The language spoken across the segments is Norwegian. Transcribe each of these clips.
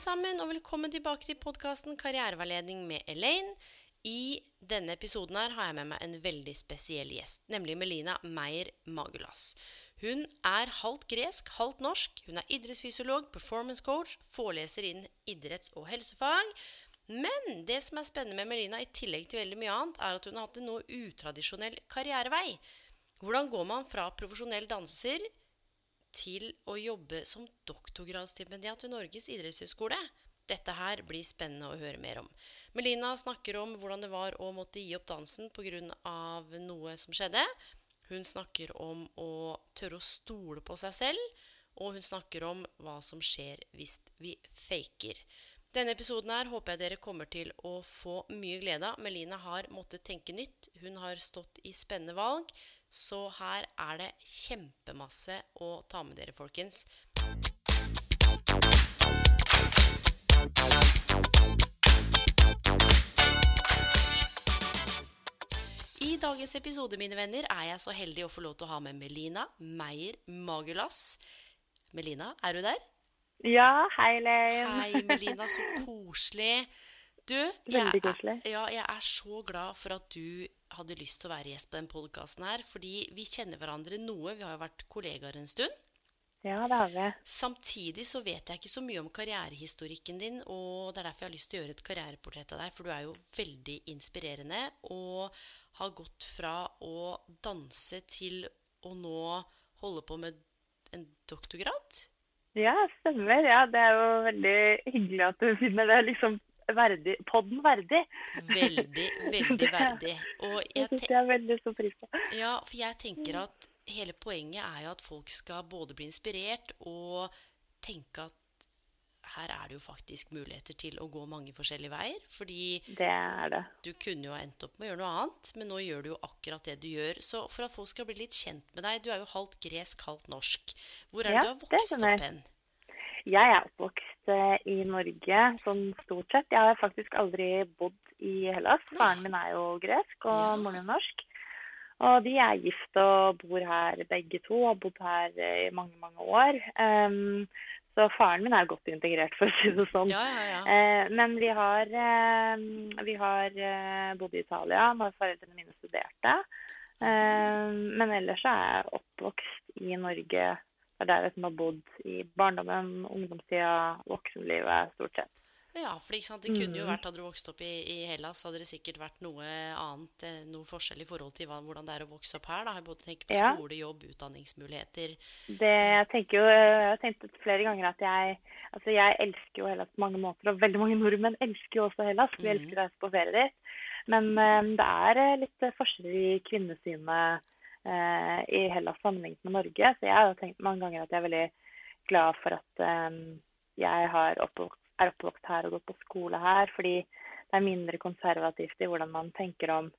Alle sammen, og velkommen tilbake til podkasten Karriereveiledning med Elaine. I denne episoden her har jeg med meg en veldig spesiell gjest, nemlig Melina Meyer Magulas. Hun er halvt gresk, halvt norsk. Hun er idrettsfysiolog, performance coach, foreleser innen idretts- og helsefag. Men det som er spennende med Melina, i tillegg til veldig mye annet, er at hun har hatt en noe utradisjonell karrierevei. Hvordan går man fra profesjonell danser til å jobbe som doktorgradsstipendiat ved Norges idrettshøgskole. Dette her blir spennende å høre mer om. Melina snakker om hvordan det var å måtte gi opp dansen pga. noe som skjedde. Hun snakker om å tørre å stole på seg selv. Og hun snakker om hva som skjer hvis vi faker. Denne episoden her håper jeg dere kommer til å få mye glede av. Melina har måttet tenke nytt. Hun har stått i spennende valg. Så her er det kjempemasse å ta med dere, folkens. I dagens episode, mine venner, er jeg så heldig å få lov til å ha med Melina Meyer Magulas. Melina, er du der? Ja, hei, Lein. Hei, Melina. Så koselig. Du, Veldig koselig. ja, jeg er så glad for at du hadde lyst til å være gjest på den podkasten her. Fordi vi kjenner hverandre noe. Vi har jo vært kollegaer en stund. Ja, det har vi. Samtidig så vet jeg ikke så mye om karrierehistorikken din, og det er derfor jeg har lyst til å gjøre et karriereportrett av deg, for du er jo veldig inspirerende og har gått fra å danse til å nå holde på med en doktorgrad. Ja, stemmer. Ja, det er jo veldig hyggelig at du finner det liksom verdig, podden verdig. Veldig, veldig verdig. Og Det jeg, syns jeg er veldig så pris på. ja, for jeg tenker at hele poenget er jo at folk skal både bli inspirert og tenke at her er det jo faktisk muligheter til å gå mange forskjellige veier. Fordi Det det. du kunne jo ha endt opp med å gjøre noe annet, men nå gjør du jo akkurat det du gjør. Så for at folk skal bli litt kjent med deg Du er jo halvt gresk, halvt norsk. Hvor er Ja, det du har vokst opp hen? Jeg er oppvokst i Norge sånn stort sett. Jeg har faktisk aldri bodd i Hellas. Faren min er jo gresk, og Ja. moren min norsk. Og de er gift og bor her begge to, har bodd her i mange, mange år. Um, så faren min er godt integrert, for å si det sånn. Ja, ja, ja. Eh, men vi har, eh, vi har eh, bodd i Italia når foreldrene mine studerte. Men ellers så er jeg oppvokst i Norge. Det er der jeg har bodd i barndommen, ungdomstida, voksenlivet stort sett. Ja, for? Det kunne jo Mm. vært, Hadde du vokst opp i, i Hellas, hadde det sikkert vært noe annet, eh, noe forskjell i forhold til hva, hvordan det er å vokse opp her. Da. Jeg både tenker på Ja. skole, jobb, utdanningsmuligheter. Det, jeg tenker jo, jeg har tenkt flere ganger at jeg, altså jeg elsker jo Hellas på mange måter, og veldig mange nordmenn elsker jo også Hellas. Vi mm. elsker å reise på ferie dit. Men um, det er eh, litt forskjell i kvinnesynet eh, i Hellas sammenlignet med Norge. Så jeg har tenkt mange ganger at jeg er veldig glad for at eh, jeg har oppvokst, er oppvokst her og gått på skole her, fordi det er mindre konservativt i hvordan man tenker om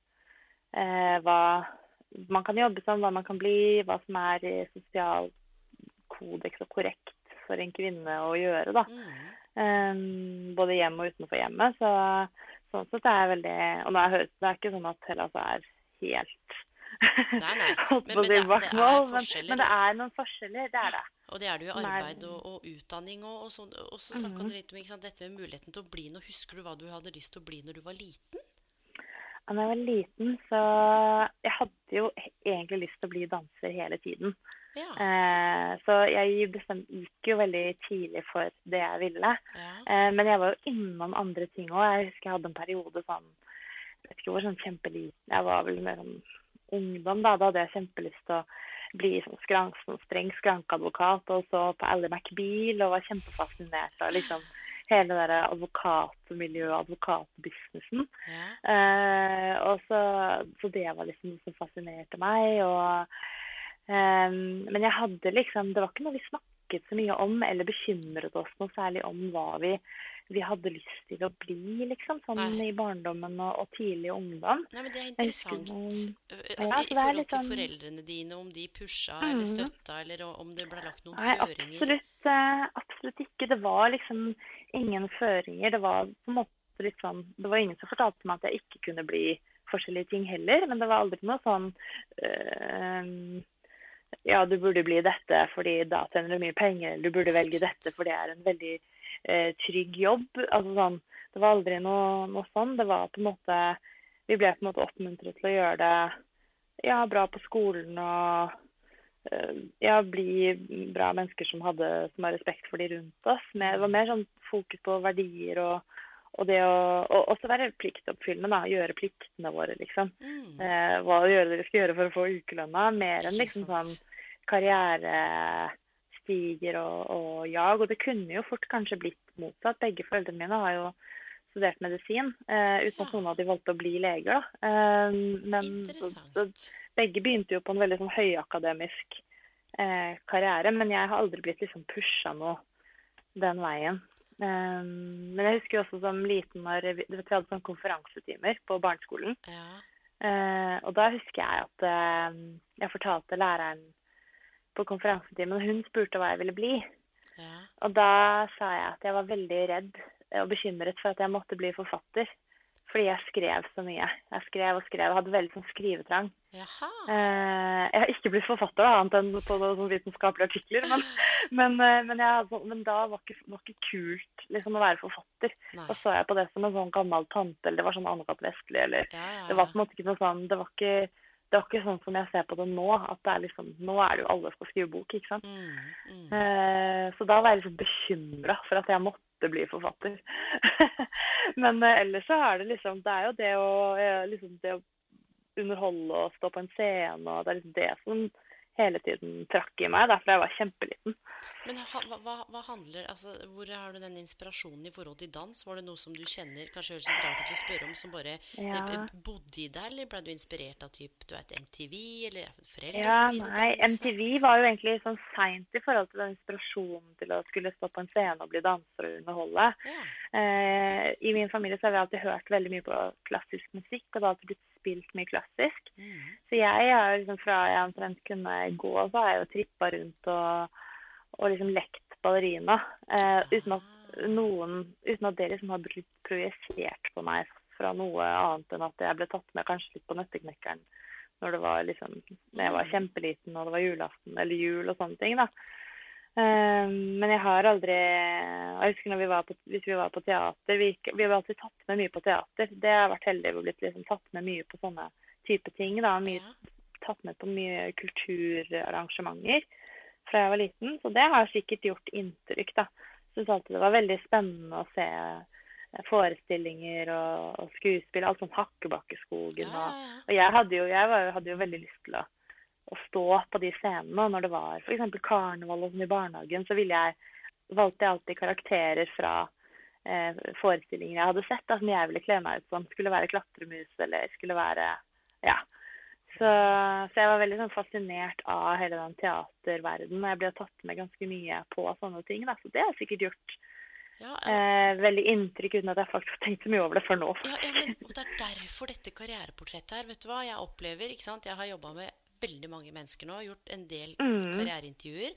eh, hva man kan jobbe som, hva man kan bli, hva som er sosial kodeks og korrekt for en kvinne å gjøre. da. Um, både hjemme og utenfor hjemmet. Så sånn sett er jeg veldig Og nå hørt, det er ikke sånn at Hellas er helt Nei, nei. Men- men det- det er men, men det er noen forskjeller. Det er det. Og det er det jo i arbeid og, og utdanning og, og sånn. Og så snakka Mhm. du litt om ikke sant, dette med muligheten til å bli noe. Husker du hva du hadde lyst til å bli når du var liten? Da jeg var liten, så Jeg hadde jo egentlig lyst til å bli danser hele tiden. Ja. Eh, så jeg bestemt, gikk jo veldig tidlig for det jeg ville. ja. Eh, men jeg var jo innom andre ting òg. Jeg husker jeg hadde en periode sånn Jeg vet ikke hvor sånn kjempeliten Jeg var vel mer sånn ungdom, da. Da hadde jeg kjempelyst til å bli sånn, skrank, sånn streng skrankeadvokat. Og så på Ally McBeal og var kjempefascinert av liksom hele det der advokatmiljøet, advokatbusinessen. Ja. Eh, og så, så det var liksom noe som fascinerte meg. Og, eh, men jeg hadde liksom Det var ikke noe vi snakket så mye om, eller bekymret oss noe særlig om hva vi, vi hadde lyst til å bli, liksom. Sånn Nei. i barndommen og, og tidlig ungdom. Nei, men det er interessant. noen- Øh, Ja, Altså, I forhold litt til sånn- foreldrene dine, om de pusha eller Mhm. støtta, eller om det ble lagt noen Nei, føringer. absolutt, eh, absolutt ikke. Det var liksom ingen føringer. Det var på en måte litt sånn Det var ingen som fortalte meg at jeg ikke kunne bli forskjellige ting heller, men det var aldri noe sånn eh, Ja, du burde bli dette fordi da tjener du mye penger, eller du burde velge dette fordi det er en veldig eh, trygg jobb. Altså sånn Det var aldri noe, noe sånn. Det var på en måte Vi ble på en måte oppmuntret til å gjøre det ja, bra på skolen og eh, ja, bli bra mennesker som hadde som har respekt for de rundt oss. Men det var mer sånn fokus på verdier og, og det å og også være pliktoppfyllende, da. Gjøre pliktene våre, liksom. Mm. Eh, hva gjøre dere skal gjøre for å få ukelønna. Mer enn liksom sånn sånn karrierestiger og, og jag. Og det kunne jo fort kanskje blitt motsatt. Begge foreldrene mine har jo studert medisin, eh, uten at noen av de valgte å bli leger. Eh, men så, begge begynte jo på en veldig sånn høyakademisk eh, karriere, men jeg har aldri blitt liksom pusha noe den veien. Eh, men jeg husker jo også som liten når vi, vi hadde sånn konferansetimer på barneskolen. Ja. Eh, og da husker jeg at eh, jeg fortalte læreren på konferansetimen, og hun spurte hva jeg ville bli. ja. Og da sa jeg at jeg var veldig redd og bekymret for at jeg måtte bli forfatter. Fordi jeg skrev så mye. Jeg skrev og skrev og hadde veldig sånn skrivetrang. Jaha. Eh, jeg har ikke blitt forfatter, da, annet enn på noen vitenskapelige artikler. Men, men, eh, men, jeg, sånn- men da var ikke, var ikke kult liksom, å være forfatter. Nei. Da så jeg på det som en sånn gammel tante, eller det var sånn Anne-Cath. Vestli, eller Ja, ja, Det var på en måte ikke noe sånn Det var ikke, det var ikke sånn som jeg ser på det nå. At det er liksom Nå er det jo alle skal skrive bok, ikke sant. Mm, mm. Eh, så da var jeg liksom bekymra for at jeg måtte bli forfatter. Men eh, ellers så er det liksom Det er jo det å, eh, liksom det å underholde og stå på en scene, og det er liksom det som hele tiden trakk i meg da, fra jeg var kjempeliten. Men hva, hva, hva handler Altså, hvor har du den inspirasjonen i forhold til dans? Var det noe som du kjenner Kanskje høres litt rart ut å spørre om, som bare Ja. eh, bodde i deg, eller ble du inspirert av typ, du vet, MTV, eller foreldre? Ja, nei. MTV var jo egentlig sånn seint i forhold til den inspirasjonen til å skulle stå på en scene og bli danser og underholde. Ja. Eh, I min familie så har vi alltid hørt veldig mye på klassisk musikk, og det har alltid blitt spilt mye klassisk. Mm. Så jeg har liksom fra jeg omtrent kunne gå, så har jeg jo trippa rundt og, og liksom lekt ballerina. Eh, uten, at noen, uten at det liksom har blitt projisert på meg fra noe annet enn at jeg ble tatt med kanskje litt på Nøtteknekkeren når det var liksom jeg var kjempeliten og det var julaften eller jul og sånne ting. da. Eh, men jeg har aldri Jeg husker når vi var på, hvis vi var på teater Vi, gikk- vi var alltid tatt med mye på teater. Det har vært heldig å blitt liksom tatt med mye på sånne type ting. da, mye Ja. tatt med på mye kulturarrangementer fra jeg var liten. Så det har sikkert gjort inntrykk, da. Syns alltid det var veldig spennende å se forestillinger og, og skuespill. Alt sånn Hakkebakkeskogen og. Og jeg hadde jo, jeg var, hadde jo veldig lyst til å, å stå på de scenene. Når det var f.eks. karneval og sånn i barnehagen, så ville jeg, valgte jeg alltid karakterer fra eh, forestillinger jeg hadde sett, da, som jeg ville kle meg ut som. Skulle være klatremus eller skulle være Ja. Så, så jeg var veldig sånn, fascinert av hele den teaterverdenen. Og jeg ble tatt med ganske mye på sånne ting. Da. Så det har jeg sikkert gjort Ja, eh, veldig inntrykk uten at jeg faktisk har tenkt så mye over det før nå. Ja, ja, men og det er derfor dette karriereportrettet her. Vet du hva jeg opplever? ikke sant? Jeg har jobba med veldig mange mennesker nå, gjort en del Mm. karriereintervjuer.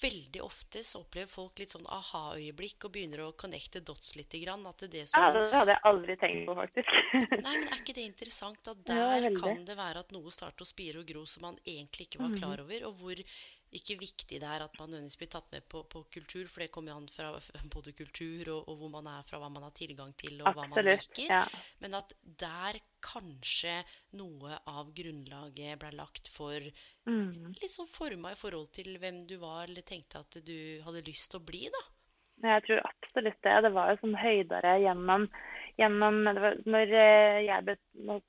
Veldig ofte så opplever folk litt sånn aha-øyeblikk og begynner å connecte dots litt. Grann, at det som, Ja, det hadde jeg aldri tenkt på, faktisk. Nei, men Er ikke det interessant? At der veldig. kan det være at noe starter å spire og gro som man egentlig ikke var Mhm. klar over. Og hvor ikke viktig det er at man nødvendigvis blir tatt med på, på kultur, for det kommer jo an fra både kultur og, og hvor man er fra, hva man har tilgang til, og hva man liker. Ja. Men at der kanskje noe av grunnlaget ble lagt for Mm. litt sånn forma i forhold til hvem du var, eller tenkte at du hadde lyst til å bli, da. Jeg tror absolutt det. Det var jo sånn høydere gjennom, gjennom det var, Når eh, jeg ble,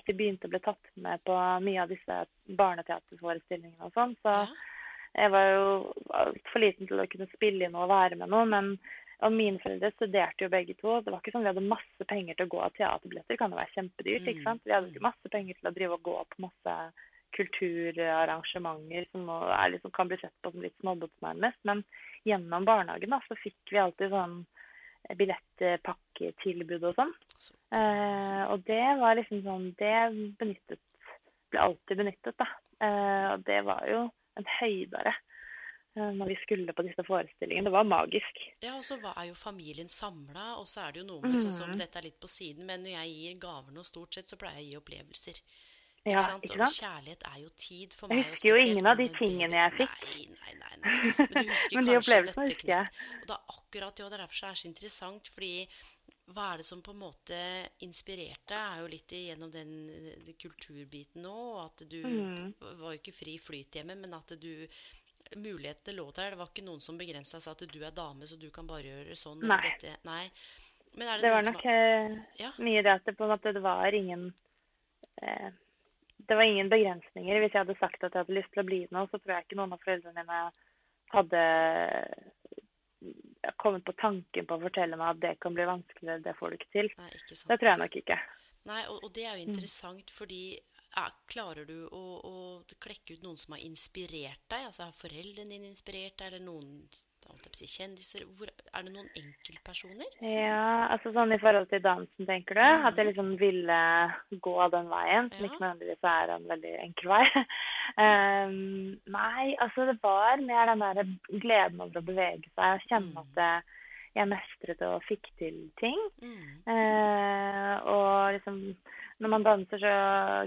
begynte å bli tatt med på mye av disse barneteaterforestillingene og sånn, så Ja. Jeg var jo altfor liten til å kunne spille inn og være med noe. Men Og mine foreldre studerte jo begge to. Det var ikke sånn vi hadde masse penger til å gå av teaterbilletter. Det kan jo være kjempedyrt. ikke Mm, sant? Vi hadde ikke masse penger til å drive og gå på masse kulturarrangementer som liksom, kan bli sett på som litt snobbete nærmest. Men gjennom barnehagen da, så fikk vi alltid sånn billettpakketilbud og sånn. Eh, og det var liksom sånn Det benyttet ble alltid benyttet, da. Eh, og det var jo en høydere eh, når vi skulle på disse forestillingene. Det var magisk. Ja, og så er jo familien samla, og så er det jo noe med sånn som Mhm. Dette er litt på siden, men når jeg gir gaver nå, stort sett, så pleier jeg å gi opplevelser. Ja, ikke sant? Og kjærlighet er jo tid for meg. Jeg husker jo ingen av de tingene jeg fikk. Nei, nei, nei. nei. Men Men de opplevelsene husker jeg. Og det er akkurat det, og det er derfor det er så interessant, fordi hva er det som på en måte inspirerte, er jo litt gjennom den den kulturbiten nå, og at du mm. var jo ikke fri flyt hjemme, men at du Mulighetene lå der. Det var ikke noen som begrensa seg at du er dame, så du kan bare gjøre sånn. Nei. Nei. Men er det, Det var nok eh, Ja. mye det at det på en måte det var ingen eh, Det var ingen begrensninger. Hvis jeg hadde sagt at jeg hadde lyst til å bli med, så tror jeg ikke noen av foreldrene mine hadde kommet på tanken på å fortelle meg at det kan bli vanskeligere, det får du ikke til. Nei, ikke sant. Det tror jeg nok ikke. Nei, og, og det er jo Mm. interessant, fordi ja, Klarer du å, å klekke ut noen som har inspirert deg? Altså Har foreldrene dine inspirert deg, eller noen si, kjendiser? Hvor, er det noen enkeltpersoner? Ja, altså sånn i forhold til dansen, tenker du? At jeg liksom ville gå den veien, som Ja. ikke nødvendigvis er en veldig enkel vei. um, nei, altså det var mer den der gleden over å bevege seg og kjenne Mm. at jeg, jeg mestret og fikk til ting. Mm. Eh, og liksom når man danser, så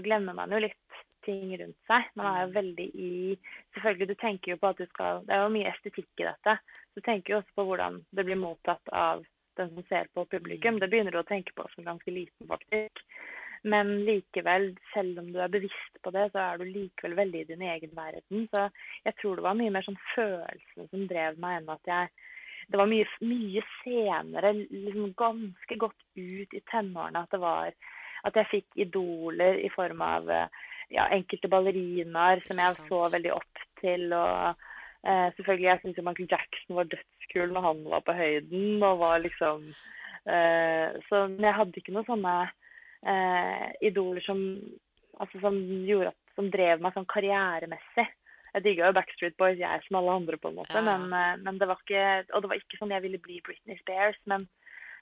glemmer man jo litt ting rundt seg. Man er jo Mm. veldig i Selvfølgelig, du tenker jo på at du skal Det er jo mye estetikk i dette. Du tenker jo også på hvordan det blir mottatt av den som ser på publikum. Mm. Det begynner du å tenke på som ganske liten, faktisk. Men likevel, selv om du er bevisst på det, så er du likevel veldig i din egen verden. Så jeg tror det var mye mer sånn følelsene som drev meg, enn at jeg det var mye, mye senere, liksom ganske godt ut i tenårene, at det var at jeg fikk idoler i form av eh, ja, enkelte ballerinaer som jeg så veldig opp til. og eh, selvfølgelig, Jeg syns Michael Jackson var dødskul når han var på høyden. og var liksom eh, så, jeg hadde ikke noen sånne eh, idoler som, altså, som, gjorde at, som drev meg sånn karrieremessig. Jeg digga jo Backstreet Boys, jeg som alle andre, på en måte. Ja. Men, eh, men det var ikke Og det var ikke sånn jeg ville bli Britney Spears. Men,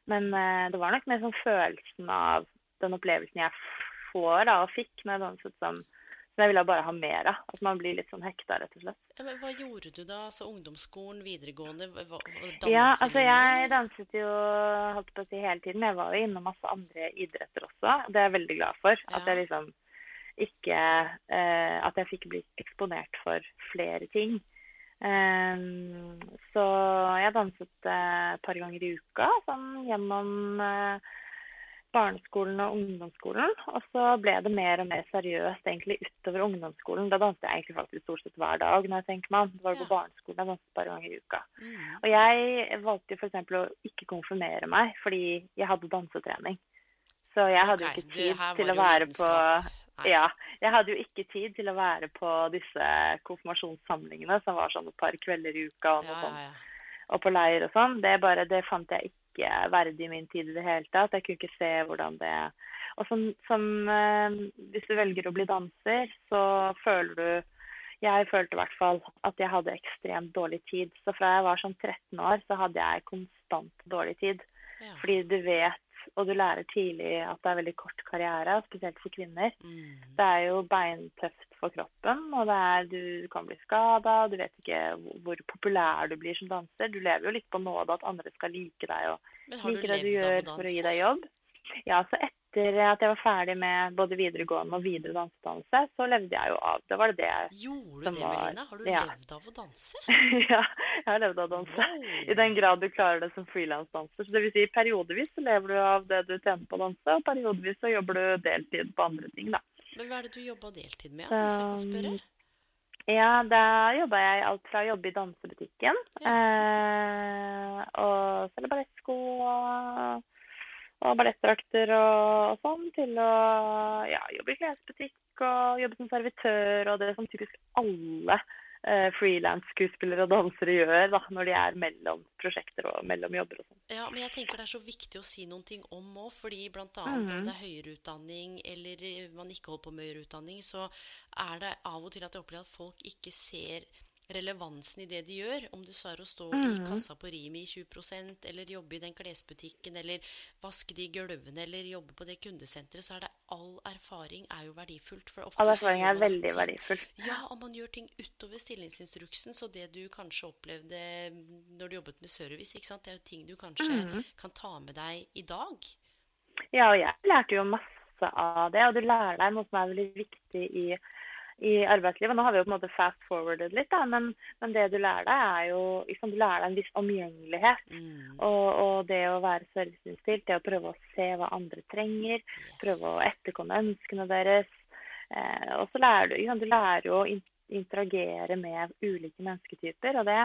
men eh, det var nok mer sånn følelsen av den opplevelsen jeg får da, og fikk jeg danset som, som jeg ville bare ha mer av. At man blir litt sånn hekta, rett og slett. Ja, men hva gjorde du da? Altså Ungdomsskolen, videregående? Hva, hva, Ja, altså jeg danset jo holdt på å si hele tiden, jeg var jo innom masse andre idretter også. og Det er jeg veldig glad for. At jeg liksom ikke eh, At jeg fikk bli eksponert for flere ting. Um, så jeg danset eh, et par ganger i uka sånn gjennom eh, barneskolen og ungdomsskolen. Og så ble det mer og mer seriøst egentlig utover ungdomsskolen. Da danset jeg egentlig faktisk stort sett hver dag. når jeg tenker meg. Det var på Ja. barneskolen jeg danset et par ganger i uka. Mm. Og jeg valgte jo f.eks. å ikke konfirmere meg fordi jeg hadde dansetrening. Så jeg hadde jo ikke tid til å være på Ja. Jeg hadde jo ikke tid til å være på disse konfirmasjonssamlingene som var sånn et par kvelder i uka og, noe Ja, sånt, og på leir og sånn. Det, bare, det fant jeg ikke verdig i min tid i det hele tatt. Jeg kunne ikke se hvordan det Og som, som eh, Hvis du velger å bli danser, så føler du jeg følte i hvert fall at jeg hadde ekstremt dårlig tid. Så fra jeg var sånn 13 år, så hadde jeg konstant dårlig tid. ja. Fordi du vet, og du lærer tidlig at det er veldig kort karriere, spesielt for kvinner. Mm. Det er jo beintøft for kroppen, og det er, du kan bli skada. Du vet ikke hvor- populær du blir som danser. Du lever jo litt på nåde at andre skal like deg og du like det du gjør for å gi deg jobb. Ja, så etter at jeg var ferdig med både videregående og videre dansedannelse, så levde jeg jo av. Det var det jeg Gjorde du det, var- Melina? Har du ja. levd av å danse? Ja, jeg har levd av å danse. Wow. I den grad du klarer det som frilansdanser. Så det vil si periodevis så lever du av det du tjener på å danse, og periodevis så jobber du deltid på andre ting, da. Men hva er det du jobba deltid med, hvis jeg kan spørre? Um, Ja, da jobba jeg alt fra å jobbe i dansebutikken eh, og selge ballettsko og, og ballettdrakter og, og sånn, til å ja, jobbe i klesbutikk og jobbe som servitør og det som typisk alle frilansskuespillere og dansere gjør da, når de er mellom prosjekter og mellom jobber og sånt. Ja, men jeg tenker det er så viktig å si noen ting om òg, fordi bl.a. Mm. om det er høyere utdanning eller man ikke holder på med høyere utdanning, så er det av og til at jeg opplever at folk ikke ser relevansen i det de gjør. Om du så er å stå mm. i kassa på Rimi i 20% eller jobbe i den klesbutikken, eller vaske de gulvene, eller jobbe på det kundesenteret, så er det all erfaring er jo verdifullt. all erfaring er veldig verdifullt. Ja, og man gjør ting utover stillingsinstruksen. Så det du kanskje opplevde når du jobbet med service, ikke sant? det er jo ting du kanskje mm. kan ta med deg i dag. Ja, og jeg lærte jo masse av det. Og du lærer deg noe som er veldig viktig i i arbeidslivet. Nå har vi jo på en måte fast forwardet litt, da, men, men, det du lærer deg, er jo liksom, du lærer deg en viss omgjengelighet. Mm. Og, og, det å være serviceinnstilt, det å prøve å se hva andre trenger, yes. prøve å etterkomme ønskene deres. Eh, og så lærer du, liksom, du lærer jo å interagere med ulike mennesketyper, og det,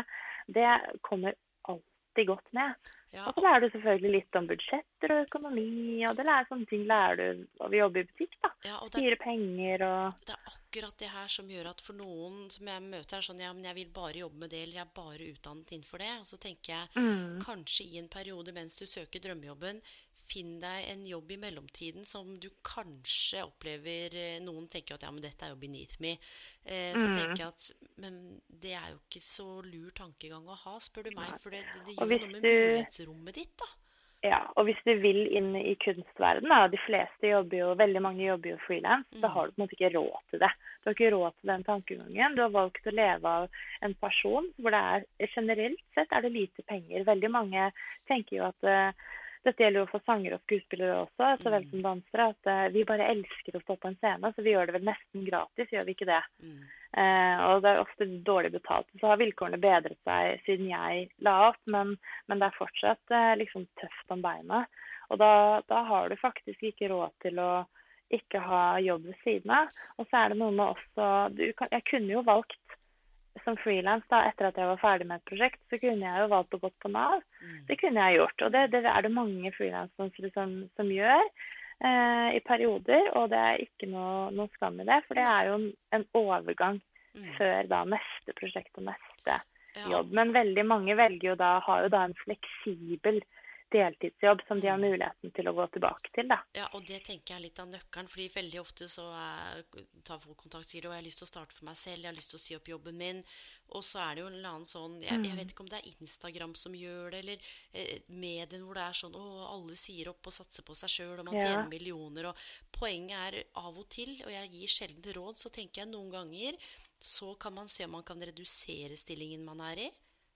det kommer alltid godt med. Ja. Og så lærer du selvfølgelig litt om budsjetter og økonomi, og det lærer sånne ting lærer du av å jobbe i butikk. da. Ja, det, Styre penger og Det er akkurat det her som gjør at for noen som jeg møter, er sånn ja, men jeg vil bare jobbe med det, eller jeg er bare utdannet innenfor det. Og så tenker jeg mm. kanskje i en periode mens du søker drømmejobben, finn deg en jobb i mellomtiden som du kanskje opplever eh, Noen tenker at ja, men dette er jo beneath me. Eh, så mm. tenker jeg at Men det er jo ikke så lur tankegang å ha, spør du meg. For det, det, det gjør noe med mulighetsrommet ditt, da. Ja, og hvis du vil inn i kunstverdenen, og de fleste jobber jo, veldig mange jobber jo frilans, mm. da har du på en måte ikke råd til det. Du har ikke råd til den tankegangen. Du har valgt å leve av en person hvor det er generelt sett er det lite penger. Veldig mange tenker jo at uh, dette gjelder jo for sangere og skuespillere også, så vel mm. som dansere. At uh, vi bare elsker å stå på en scene, så vi gjør det vel nesten gratis, gjør vi ikke det? Mm. Uh, og det er ofte dårlig betalt. Så har vilkårene bedret seg siden jeg la opp, men, men det er fortsatt uh, liksom tøft om beina. Og da, da, har du faktisk ikke råd til å ikke ha jobb ved siden av. Og så er det noe med også kan, Jeg kunne jo valgt som frilans etter at jeg var ferdig med et prosjekt, så kunne jeg jo valgt å gå på Nav. Mm. Det kunne jeg gjort. Og det, det er det mange frilansere som, som, gjør eh, i perioder. Og det er ikke noe, noe, skam i det, for det er jo en, en overgang mm. før da neste prosjekt og neste ja. jobb. Men veldig mange velger jo da, har jo da en fleksibel deltidsjobb som de har mm. muligheten til å gå tilbake til. Da. Ja, og det tenker jeg er litt av nøkkelen. fordi veldig ofte så er, tar folk kontakt og sier at jeg har lyst til å starte for meg selv, jeg har lyst til å si opp jobben min. Og så er det jo en eller annen sånn Jeg, jeg mm. vet ikke om det er Instagram som gjør det, eller eh, medien hvor det er sånn å, alle sier opp og satser på seg sjøl, og man ja. tjener millioner. og Poenget er av og til, og jeg gir sjelden råd, så tenker jeg noen ganger så kan man se om man kan redusere stillingen man er i.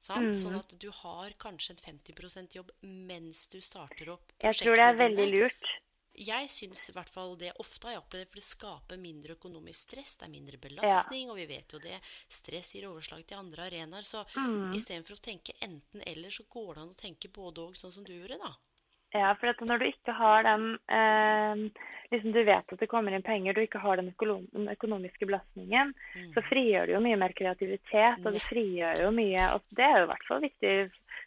Mm. Sånn at du har kanskje en 50% jobb mens du starter opp Jeg tror det er veldig lurt. Jeg syns i hvert fall det ofte har jeg opplevd, for det skaper mindre økonomisk stress. Det er mindre belastning, ja. og vi vet jo det. Stress gir overslag til andre arenaer. Så mm. istedenfor å tenke enten-eller, så går det an å tenke både og, sånn som du gjorde, da. Ja, for når du ikke har den eh, liksom Du vet at det kommer inn penger, du ikke har den, økonomiske belastningen, mm. så frigjør det jo mye mer kreativitet, og det frigjør jo mye Og det er jo i hvert fall viktig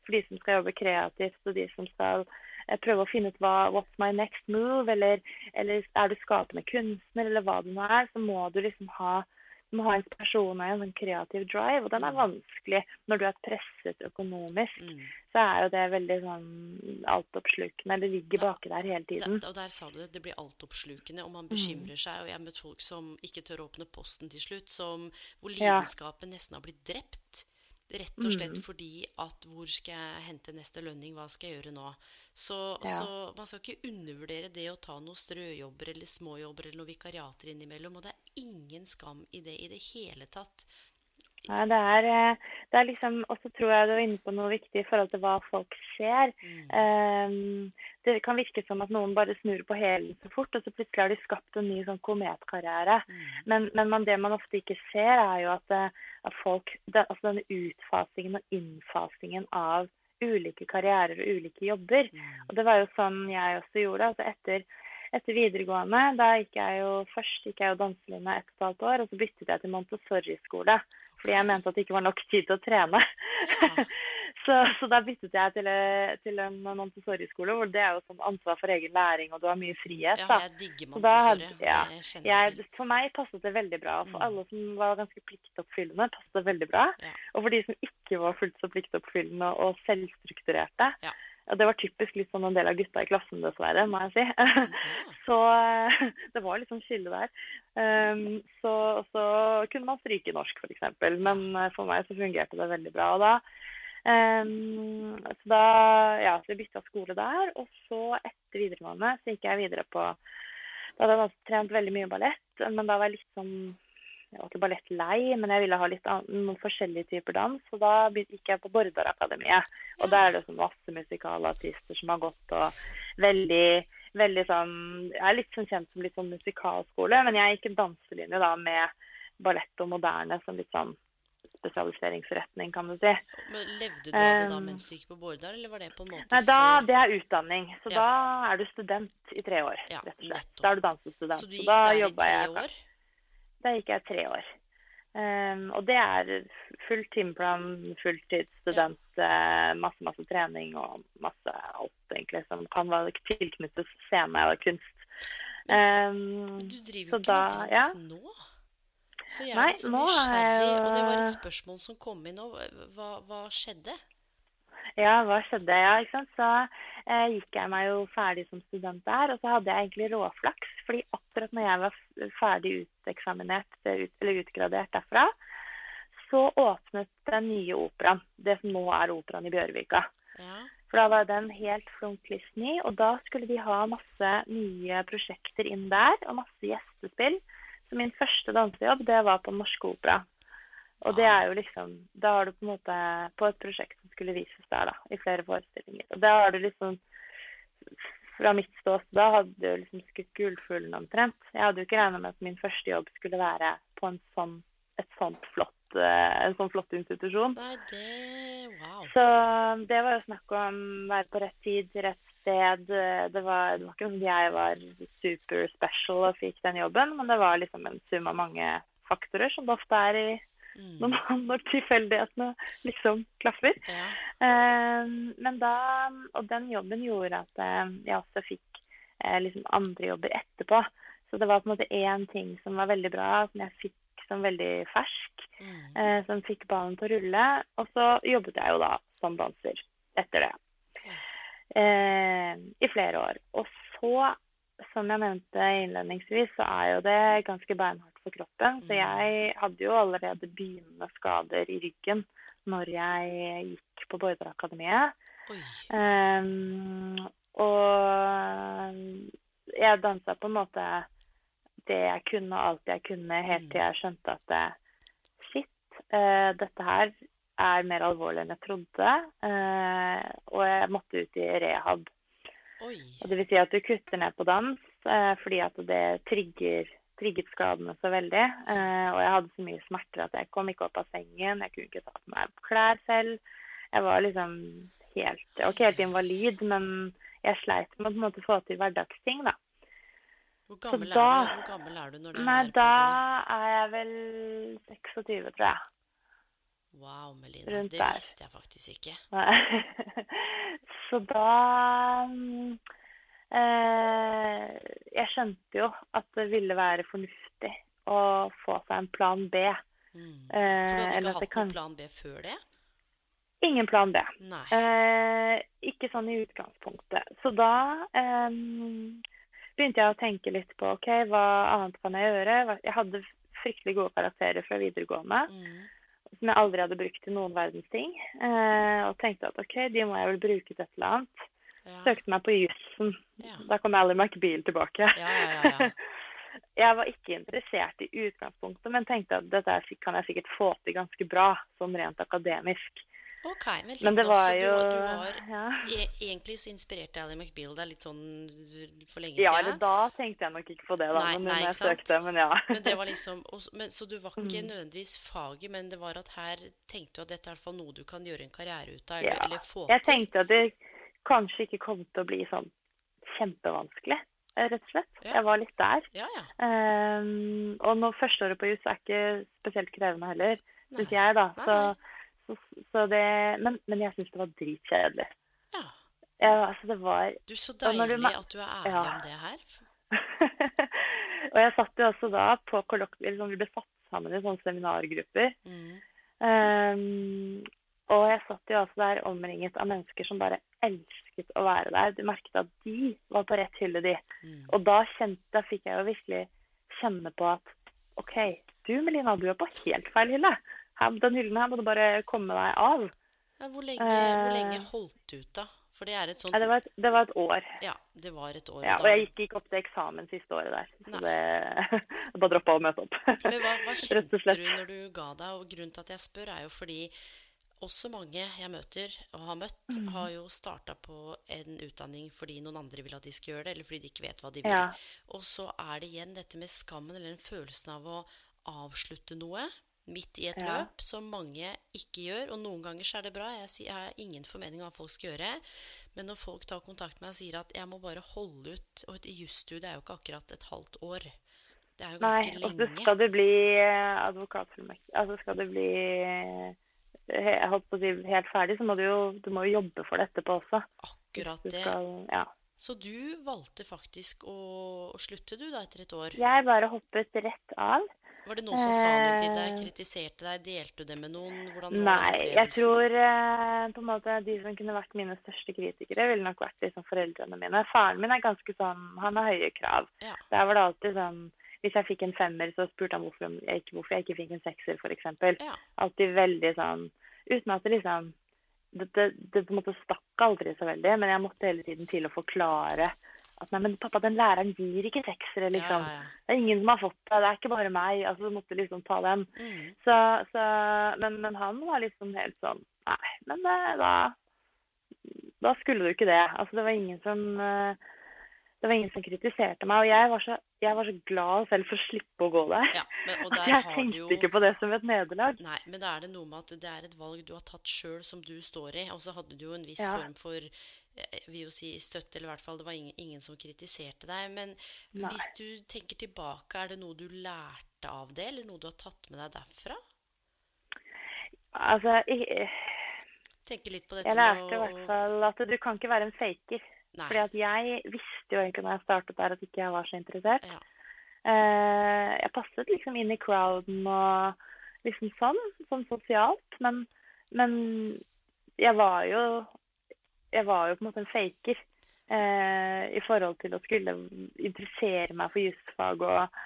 for de som skal jobbe kreativt, og de som skal eh, prøve å finne ut hva What's my next move? Eller, eller er du skapende kunstner, eller hva det nå er, så må du liksom ha du må ha inspirasjon og en sånn kreativ drive, og den er mm. vanskelig når du er presset økonomisk. Mm. Så er jo det veldig sånn altoppslukende, Det ligger baki der hele tiden. og der sa du det, det blir altoppslukende, og man bekymrer mm. seg. Og jeg har møtt folk som ikke tør å åpne posten til slutt, som, hvor lidenskapen ja. nesten har blitt drept. Rett og slett mm. fordi at hvor skal jeg hente neste lønning, hva skal jeg gjøre nå? Så, ja. så, man skal ikke undervurdere det å ta noen strøjobber eller småjobber eller noen vikariater innimellom. Og det er ingen skam i det i det hele tatt. Nei, det er, eh, det er liksom Og så tror jeg du var inne på noe viktig i forhold til hva folk ser. Mm. Um, det kan virke som at noen bare snur på hælen så fort, og så plutselig har de skapt en ny sånn kometkarriere. Mm. Men, men man, det man ofte ikke ser, er jo at, eh, at folk det, Altså denne utfasingen og innfasingen av ulike karrierer og ulike jobber. Mm. Og det var jo sånn jeg også gjorde. altså etter etter videregående, da gikk jeg jo først gikk jeg jo danselinja ett og et halvt år, og så byttet jeg til Montessori-skole. Fordi jeg mente at det ikke var nok tid til å trene. Ja. Så, så da byttet jeg til, eh, til en Montessori-skole, hvor det er jo sånn ansvar for egen læring, og du har mye frihet. Ja, jeg digger Så da Montessori. ja, jeg Jeg, for meg passet det veldig bra. For Mm. alle som var ganske pliktoppfyllende, passet det veldig bra. Ja. Og for de som ikke var fullt så pliktoppfyllende og selvstrukturerte. Ja. Og det var typisk litt sånn en del av gutta i klassen, dessverre, må jeg si. Så eh, det var litt sånn skille der. Um, så, så kunne man stryke norsk, f.eks. Men eh, for meg så fungerte det veldig bra. Og da um, så da ja, så jeg bytta skole der. Og så etter videregående så gikk jeg videre på Da hadde jeg trent veldig mye ballett, men da var jeg litt sånn jeg var ikke ballettlei, men jeg ville ha litt noen forskjellige typer dans. Og da gikk jeg på Bordarakademiet. Og der er det sånn masse musikalartister som har gått, og veldig, veldig sånn Jeg er litt sånn kjent som litt sånn musikalskole, men jeg gikk en danselinje da med ballett og moderne som litt sånn spesialiseringsretning, kan du si. Men levde du av det da mens du gikk på Bordar, eller var det på en måte Nei, da, det er utdanning. Så Ja. da er du student i tre år, Ja, rett og slett. nettopp. Da er du dansestudent. Så du gikk der i tre tre jeg år? Da gikk jeg tre år. Um, og det er full timeplan, fulltidsstudent, ja. masse, masse trening og masse alt egentlig som kan være tilknyttet scene og kunst. Um, Du driver jo ikke da- med ja. nå. Så jeg er så er nysgjerrig, jeg og det var et spørsmål som kom inn nå. Hva, hva skjedde? Ja, hva skjedde? Ja, ikke sant? Så eh, gikk jeg meg jo ferdig som student der, og så hadde jeg egentlig råflaks. fordi akkurat når jeg var ferdig uteksaminert, eller utgradert derfra, så åpnet den nye operaen. Det som nå er operaen i Bjørvika. Ja. For da var den helt flunk ny, og da skulle de ha masse nye prosjekter inn der, og masse gjestespill. Så min første dansejobb, det var på Den Norske Opera. Og det er jo liksom Da har du på en måte På et prosjekt som skulle vises der, da, i flere forestillinger. Og da har du liksom Fra mitt ståsted da hadde jo liksom skutt gullfuglen omtrent. Jeg hadde jo ikke regna med at min første jobb skulle være på en sånn, et sånt flott, eh, en sånn flott institusjon. Nei, det Wow. Så det var jo snakk om være på rett tid rett sted. Det var, det var ikke sånn at jeg var super special og fikk den jobben, men det var liksom en sum av mange faktorer, som det ofte er i Mm. når, man- når tilfeldighetene liksom klaffer. Ja. Eh, men da, og den jobben gjorde at eh, jeg også fikk eh, liksom andre jobber etterpå. Så det var på en måte én ting som var veldig bra, som jeg fikk som veldig fersk, Mm. eh, som fikk ballen til å rulle. Og så jobbet jeg jo da som danser etter det. Eh, I flere år. Og så, som jeg nevnte innledningsvis, så er jo det ganske beinhardt for kroppen. Så Mm. jeg hadde jo allerede begynnende skader i ryggen når jeg gikk på Borderakademiet. Um, og jeg dansa på en måte det jeg kunne, og alt jeg kunne, helt til jeg skjønte at det, shit, uh, dette her er mer alvorlig enn jeg trodde. Uh, og jeg måtte ut i rehab. Vil si at du kutter ned på dans eh, fordi at det trigger, trigget skadene så veldig. Eh, og jeg hadde så mye smerter at jeg kom ikke opp av sengen. Jeg kunne ikke ta på meg klær selv. Jeg var liksom helt Jeg var ikke helt invalid, men jeg sleit med å på en måte få til hverdagsting, da. Hvor gammel, da- er du? Hvor gammel er du når det Nei, er da er jeg vel 26, tror jeg. Wow, Melina. rundt Det der. visste jeg faktisk ikke. Så da eh, Jeg skjønte jo at det ville være fornuftig å få seg en plan B. Mm. Så du hadde ikke hatt kan- noen plan B før det? Ingen plan B. Eh, ikke sånn i utgangspunktet. Så da eh, begynte jeg å tenke litt på ok, hva annet kan jeg gjøre. Jeg hadde fryktelig gode karakterer fra videregående Mm. Som jeg aldri hadde brukt til noen verdens ting. Eh, og tenkte at ok, de må jeg vel bruke til et eller annet. Ja. Søkte meg på jussen. Ja. Da kom Ally McBeal tilbake. Ja, ja, ja, ja. jeg var ikke interessert i utgangspunktet, men tenkte at dette kan jeg sikkert få til ganske bra, sånn rent akademisk. OK, men, Men det var også, jo du, du har ja. e Egentlig så inspirerte Ally McBeal deg litt sånn for lenge siden. ja, eller da tenkte jeg nok ikke på det, da, Nei, men nei, jeg sant? søkte. Men ja. Men det var liksom også, men, Så du var ikke Mm. nødvendigvis faget, men det var at her tenkte du at dette er i noe du kan gjøre en karriere ut av, eller, Ja. eller få Jeg tenkte at det kanskje ikke kom til å bli sånn kjempevanskelig, eh, rett og slett. Ja. Jeg var litt der. Ja, ja. Um, og når førsteåret på juss er ikke spesielt krevende heller, syns jeg, da. Nei, nei. så så, så det, men, men jeg syns det var dritkjedelig. Ja. Ja, altså, det var Du, så deilig du at du er ærlig Ja. om det her. Og jeg satt jo også da på kollokvier, liksom, vi ble satt sammen i sånne seminargrupper. Mm. Um, og jeg satt jo også der omringet av mennesker som bare elsket å være der. Du merket at de var på rett hylle, de. Mm. Og da kjente, fikk jeg jo virkelig kjenne på at OK, du Melina, du er på helt feil hylle. Den hyllen her må du bare komme deg av. Ja, hvor, lenge, hvor lenge Eh. holdt du ut, da? For det er et sånt ja, det, var et, det var et år. Ja, det var et år. Ja, da- og jeg gikk ikke opp til eksamen siste året der. Så Nei. det jeg bare droppa å møte opp. Men hva, hva kjente du når du ga deg? Og grunnen til at jeg spør, er jo fordi også mange jeg møter og har møtt, mm. har jo starta på en utdanning fordi noen andre vil at de skal gjøre det, eller fordi de ikke vet hva de vil. Ja. Og så er det igjen dette med skammen, eller den følelsen av å avslutte noe midt i et Ja. løp, som mange ikke gjør. Og noen ganger så er det bra. Jeg, har ingen formening om hva folk skal gjøre. Men når folk tar kontakt med meg og sier at jeg må bare holde ut Og et jusstudie er jo ikke akkurat et halvt år. Det er jo Nei, ganske og så lenge. skal du bli eh, advokatfullmektig. Altså skal du bli eh, jeg holdt på å si helt ferdig, så må du jo du må jo jobbe for det etterpå også. Akkurat det. skal, ja. Så du valgte faktisk å, å slutte, du, da, etter et år? Jeg bare hoppet rett av. Var det noen som sa noe til deg, Eh, kritiserte deg, delte du det med noen? Hvordan var Nei, jeg tror eh, på en måte de som kunne vært mine største kritikere, ville nok vært liksom foreldrene mine. Faren min er ganske sånn, han har høye krav. Ja. Der var det alltid sånn Hvis jeg fikk en femmer, så spurte han hvorfor jeg ikke, hvorfor jeg ikke fikk en sekser, f.eks. Ja. Alltid veldig sånn Uten at det liksom det, det, det på en måte stakk aldri så veldig, men jeg måtte hele tiden til å forklare at nei, men pappa, den læreren gir ikke seksere, liksom. Ja, ja. Det er ingen som har fått det, det er ikke bare meg. Altså, du måtte liksom ta den. Mm. Så, så men, men han var liksom helt sånn Nei, men eh, da Da skulle du ikke det. Altså, det var ingen som eh, det var ingen som kritiserte meg, og jeg var så, jeg var så glad selv for å slippe å gå der. ja men, der jeg tenkte jo ikke på det som et nederlag. Nei, men da er det noe med at det er et valg du har tatt sjøl, som du står i. Og så hadde du jo en viss Ja. form for eh, jeg vil jo si støtte, eller i hvert fall det var ingen, ingen som kritiserte deg. Men Nei. hvis du tenker tilbake, er det noe du lærte av det, eller noe du har tatt med deg derfra? Altså, jeg, Tenke litt på dette jeg lærte i hvert fall at du kan ikke være en faker. Nei. Fordi at jeg visste jo egentlig når jeg startet der at ikke jeg var så interessert. Ja. Uh, jeg passet liksom inn i crowden og liksom sånn, sånn sosialt. Men, men jeg var jo jeg var jo på en måte en faker uh, i forhold til å skulle interessere meg for jusfag og,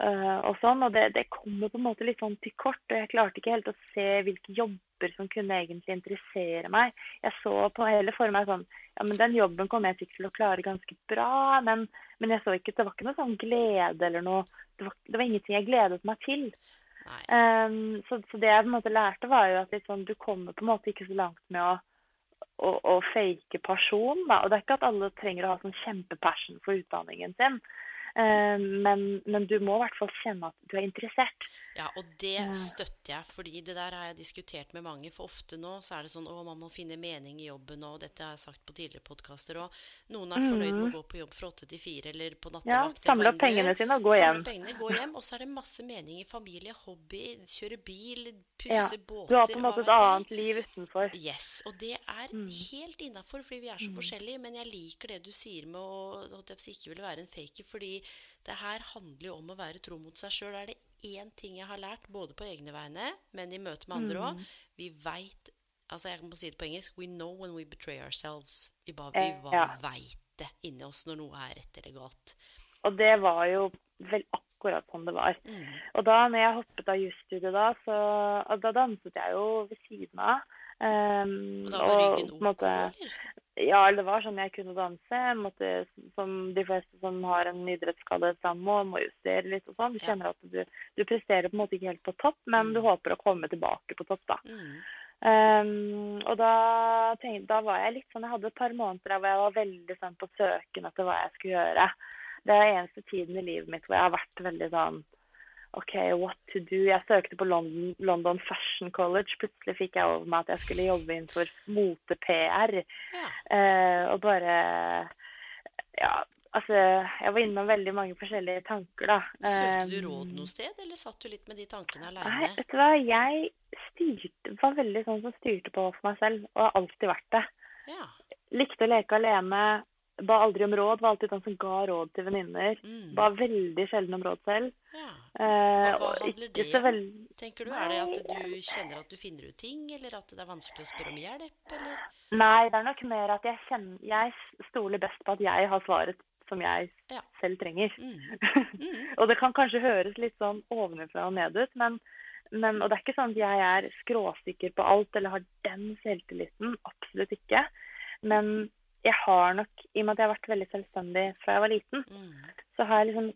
og sånn. Og det, det kommer på en måte litt sånn til kort, og jeg klarte ikke helt å se hvilke jobber som kunne egentlig interessere meg. Jeg så på hele for meg sånn Ja, men den jobben kommer jeg sikkert til å klare ganske bra, men, men jeg så ikke Det var ikke noe sånn glede eller noe Det var, det var ingenting jeg gledet meg til. Um, så, så det jeg på en måte lærte, var jo at sånn, du kommer på en måte ikke så langt med å, å, å fake person. Da. Og det er ikke at alle trenger å ha sånn kjempepassion for utdanningen sin. Um, men, men du må i hvert fall kjenne at du er interessert. Ja, og det støtter jeg, fordi det der har jeg diskutert med mange. For ofte nå så er det sånn å, man må finne mening i jobben, og dette har jeg sagt på tidligere podkaster òg. Noen er fornøyd med å gå på jobb fra åtte til fire eller på nattevakt. Ja, Samle opp pengene sine og gå hjem. pengene, gå hjem, og så er det masse mening i familie, hobby, kjøre bil, Ja, pusse båter Du har på en måte et annet liv utenfor. Yes, og det er Mm. helt innafor, fordi vi er så forskjellige. Men jeg liker det du sier med å at jeg ikke ville være en faker, fordi det her handler jo om å være tro mot seg sjøl. Er det én ting jeg har lært, både på egne vegne, men i møte med andre òg Vi veit Altså, jeg må si det på engelsk We know when we betray ourselves. Vi bare, vi Eh, bare ja. veit det inni oss når noe er rett eller galt. Og det var jo vel akkurat sånn det var. Mm. Og da når jeg hoppet av jusstudiet da, så da danset jeg jo ved siden av. Um, Og da var ryggen ok, eller? Ja, det var sånn jeg kunne danse. Jeg måtte, som de fleste som har en idrettsskade sammen må, må justere litt og sånn. Du kjenner at du, du presterer på en måte ikke helt på topp, men du Mm. håper å komme tilbake på topp, da. Mm. Um, og da, tenkte, da var jeg litt sånn Jeg hadde et par måneder der hvor jeg var veldig sånn på søken etter hva jeg skulle gjøre. Det er eneste tiden i livet mitt hvor jeg har vært veldig sånn OK, what to do? Jeg søkte på London, London Fashion College. Plutselig fikk jeg over meg at jeg skulle jobbe innenfor mote-PR. Ja. Eh, og bare Ja. Altså, jeg var innom veldig mange forskjellige tanker, da. Søkte du Um, råd noe sted, eller satt du litt med de tankene Nei, vet du hva. Jeg styrte, var veldig sånn som styrte på for meg selv, og har alltid vært det. Ja. Likte å leke alene. Ba aldri om råd. Var alltid den som ga råd til venninner. Mm. Ba veldig sjelden om råd selv. ja. Eh, Hva- handler det om? veld... Tenker du, Er det at du kjenner at du finner ut ting, eller at det er vanskelig å spørre om hjelp, eller? Nei, det er nok mer at jeg kjenner Jeg stoler best på at jeg har svaret som jeg Ja. selv trenger. Mm. Mm. og det kan kanskje høres litt sånn ovenfra og ned ut, men, men Og det er ikke sånn at jeg er skråsikker på alt eller har den selvtilliten. Absolutt ikke. Men jeg har nok, i og med at jeg har vært veldig selvstendig fra jeg var liten, Mm. så har jeg liksom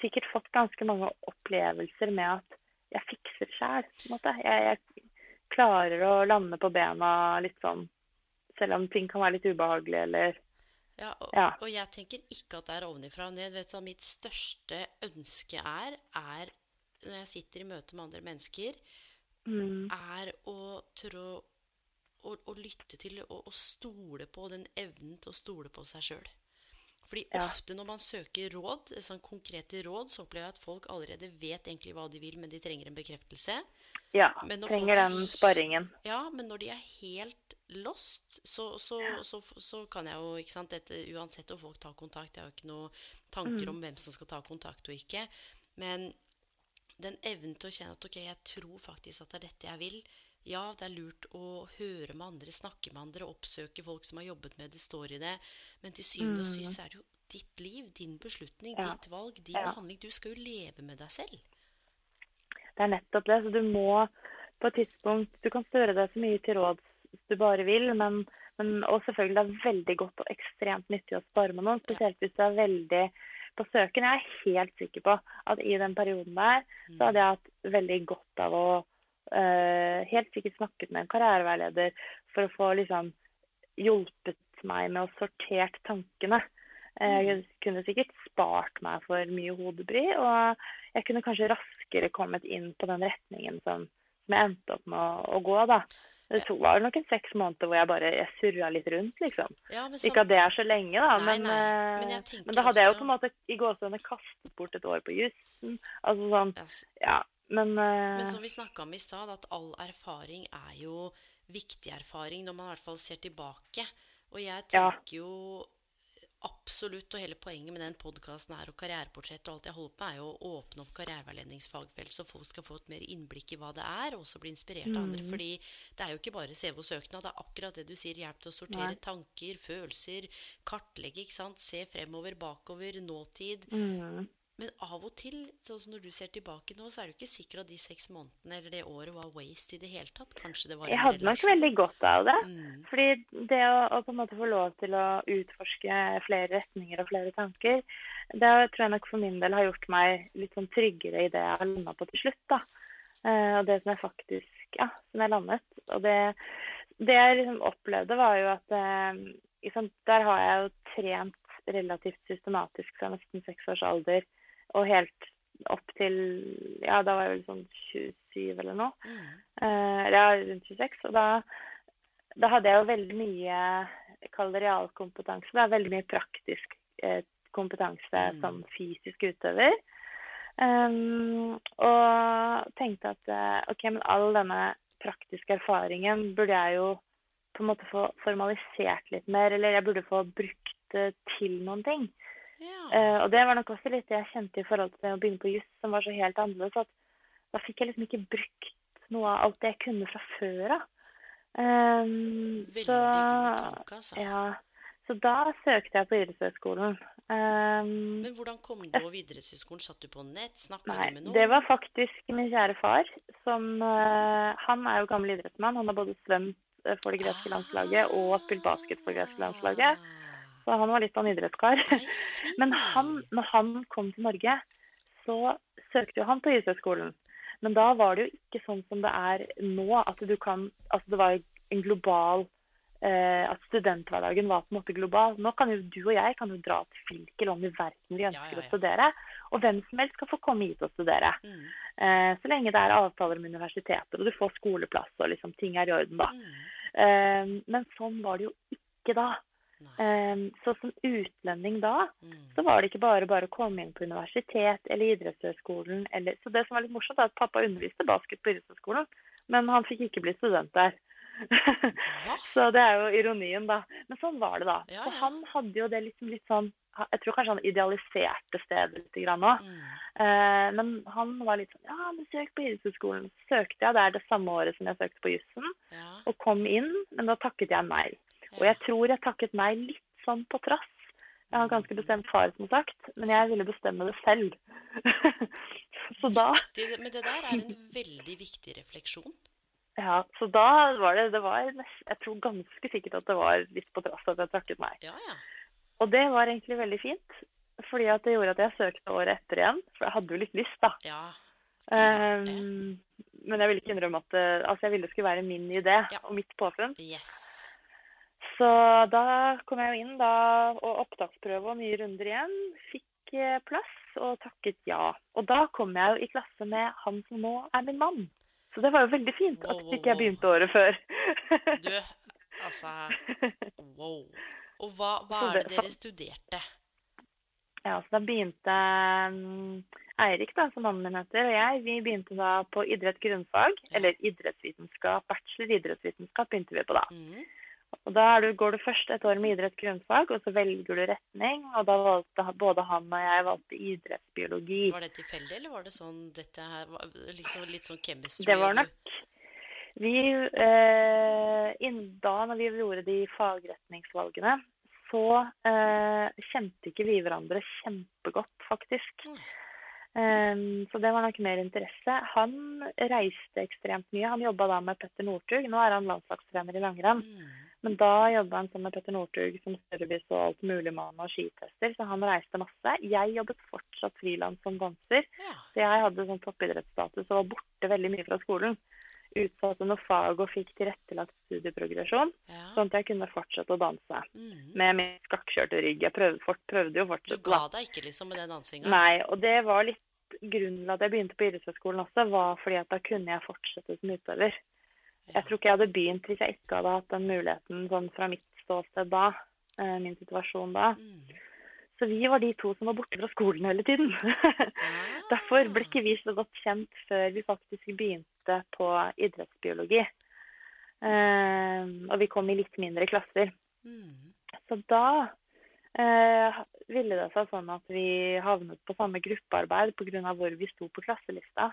sikkert fått ganske mange opplevelser med at jeg fikser sjæl. Jeg, jeg klarer å lande på bena litt sånn, selv om ting kan være litt ubehagelig eller Ja, og, Ja. og jeg tenker ikke at det er ovenifra og ned. Vet du hva mitt største ønske er, er når jeg sitter i møte med andre mennesker, mm, er å tørre å, å, å lytte til og, og stole på den evnen til å stole på seg sjøl. Fordi Ja. ofte når man søker råd, sånn konkrete råd, så opplever jeg at folk allerede vet egentlig hva de vil, men de trenger en bekreftelse. Ja, trenger er den sparringen. Ja, men når de er helt lost, så, så, så, så kan jeg jo, ikke sant dette, Uansett om folk tar kontakt, jeg har jo ikke noen tanker Mm. om hvem som skal ta kontakt og ikke. Men den evnen til å kjenne at ok, jeg tror faktisk at det er dette jeg vil. Ja, det er lurt å høre med andre, snakke med andre, oppsøke folk som har jobbet med det, står i det. Men til syvende og Mm. sist er det jo ditt liv, din beslutning, Ja. ditt valg, din Ja. handling. Du skal jo leve med deg selv. Det er nettopp det. Så du må på et tidspunkt Du kan støre deg så mye til råds du bare vil, men, men og selvfølgelig det er veldig godt og ekstremt nyttig å spare med noen. Spesielt hvis du er veldig på søken. Jeg er helt sikker på at i den perioden der så hadde jeg hatt veldig godt av å helt sikkert snakket med en karriereveileder for å få liksom hjulpet meg med å sortert tankene. Eh, Jeg kunne sikkert spart meg for mye hodebry, og jeg kunne kanskje raskere kommet inn på den retningen som, som jeg endte opp med å, å gå. da. Det to, var nok en seks måneder hvor jeg bare jeg surra litt rundt, liksom. Ja, men Ikke at det er så lenge, da, Nei, men, nei, eh, men men da hadde jeg jo på en måte i gåsehudene kastet bort et år på jussen. Altså sånn, yes. ja. Men, uh... Men som vi snakka om i stad, at all erfaring er jo viktig erfaring når man i hvert fall ser tilbake. Og jeg Ja. tenker jo absolutt, og hele poenget med den podkasten her og karriereportrett og alt jeg holder på er jo å åpne opp karriereveiledningsfagfelt, så folk skal få et mer innblikk i hva det er, og også bli inspirert av andre. Mm. Fordi det er jo ikke bare CV og søknad, det er akkurat det du sier. Hjelp til å sortere Nei. tanker, følelser, kartlegge, ikke sant. Se fremover, bakover, nåtid. mm, Men av og til, sånn som når du ser tilbake nå, så er det jo ikke sikkert at de seks månedene eller det året var waste i det hele tatt. Kanskje det var jeg hadde nok veldig godt av det. Mm. Fordi det å, å på en måte få lov til å utforske flere retninger og flere tanker, det tror jeg nok for min del har gjort meg litt sånn tryggere i det jeg har landa på til slutt. da. Eh, og det som jeg faktisk ja, som jeg landet. Og det, det jeg liksom opplevde, var jo at liksom, der har jeg jo trent relativt systematisk fra nesten seks års alder og helt opp til Ja, da var jeg vel sånn 27 eller noe. Mm. Eh, ja, rundt 26. Og da, da hadde jeg jo veldig mye kaller det realkompetanse. Det er veldig mye praktisk eh, kompetanse Mm. som fysisk utøver. Um, og tenkte at eh, OK, men all denne praktiske erfaringen burde jeg jo på en måte få formalisert litt mer, eller jeg burde få brukt det til noen ting. Ja. Eh, og det var nok også litt det jeg kjente i forhold til det å begynne på juss, som var så helt annerledes. At da fikk jeg liksom ikke brukt noe av alt det jeg kunne fra før av. Um, Veldig så, god tanke, altså. Ja, så da søkte jeg på idrettshøyskolen. Um, Men hvordan kom du over idrettshøyskolen? Satt du på nett? Snakka du med noen? det var faktisk min kjære far. Som, uh, han er jo gammel idrettsmann. Han har både svømt eh, for det greske landslaget og spilt basket for det greske landslaget. Så han var litt av en idrettskar. Men han, når han kom til Norge, så søkte jo han på idrettshøyskolen. Men da var det jo ikke sånn som det er nå, at du kan Altså det var en global eh, At studenthverdagen var på en måte global. Nå kan jo du og jeg kan jo dra til hvilke land i verden vi Ja, ønsker ja, å studere. Og hvem som helst skal få komme hit og studere. Mm. Eh, så lenge det er avtaler med universiteter, og du får skoleplass og liksom ting er i orden, da. Mm. Eh, men sånn var det jo ikke da. Ehm, så som utlending da, Mm. så var det ikke bare bare å komme inn på universitet eller idrettshøyskolen. Eller, så det som var litt morsomt, er at pappa underviste basket på idrettshøyskolen, men han fikk ikke bli student der. Så det er jo ironien, da. Men sånn var det, da. Ja, Så han hadde jo det liksom litt sånn Jeg tror kanskje han idealiserte stedet litt grann òg. Mm. Uh, men han var litt sånn Ja, men søk på idrettshøyskolen. Søkte jeg der det samme året som jeg søkte på jussen, Ja. og kom inn, men da takket jeg nei. Og jeg tror jeg takket nei litt sånn på trass. Jeg har ganske bestemt far, som sagt, men jeg ville bestemme det selv. så da viktig, men det der er en veldig viktig refleksjon. ja, så da var det, det var Jeg tror ganske sikkert at det var litt på trass at jeg takket nei. Ja, ja. Og det var egentlig veldig fint, fordi at det gjorde at jeg søkte året etter igjen. For jeg hadde jo litt lyst, da. Ja. Um, men jeg ville ikke innrømme at det, altså jeg ville det skulle være min idé Ja. og mitt påfunn. Yes. Så da kom jeg jo inn da, og opptaksprøve og nye runder igjen. Fikk eh, plass og takket ja. Og da kom jeg jo i klasse med han som nå er min mann. Så det var jo veldig fint Wow, at ikke jeg begynte året før. Du, altså Wow. Og hva, hva er det det- dere studerte? Ja, så da begynte mm, Eirik, da, som mannen min heter, og jeg, vi begynte da på idrett grunnfag. Ja. Eller idrettsvitenskap. Bachelor idrettsvitenskap begynte vi på da. Mm. Og da du, går du først et år med idrett grunnfag, og så velger du retning. Og da valgte både han og jeg valgte idrettsbiologi. Var det tilfeldig, eller var det sånn dette her var liksom Litt sånn chemistry? Det var nok Vi eh, inn, Da når vi gjorde de fagretningsvalgene, så eh, kjente ikke vi hverandre kjempegodt, faktisk. Mm. Um, så det var nok mer interesse. Han reiste ekstremt mye. Han jobba da med Petter Northug. Nå er han landslagstrener i langrenn. Mm. Men da jobba han sammen med Petter Northug som service og alt mulig mann og skitester, så han reiste masse. Jeg jobbet fortsatt frilans som danser, Ja. så jeg hadde sånn toppidrettsstatus og var borte veldig mye fra skolen. Utsatte noe fag og fikk tilrettelagt studieprogresjon, ja. sånn at jeg kunne fortsette å danse. Mm. Med min skakkjørte rygg. Jeg prøvde, for, prøvde jo Du ga deg ikke liksom med den dansinga? Nei, og det var litt grunnen til at jeg begynte på idrettshøyskolen også, var fordi at da kunne jeg fortsette som utøver. Jeg tror ikke jeg hadde begynt hvis jeg ikke hadde hatt den muligheten sånn fra mitt ståsted da. eh, Min situasjon da. Mm. Så vi var de to som var borte fra skolen hele tiden. Derfor ble ikke vi så godt kjent før vi faktisk begynte på idrettsbiologi. Eh, og vi kom i litt mindre klasser. Mm. Så da eh, ville det seg sånn at vi havnet på samme gruppearbeid pga. hvor vi sto på klasselista.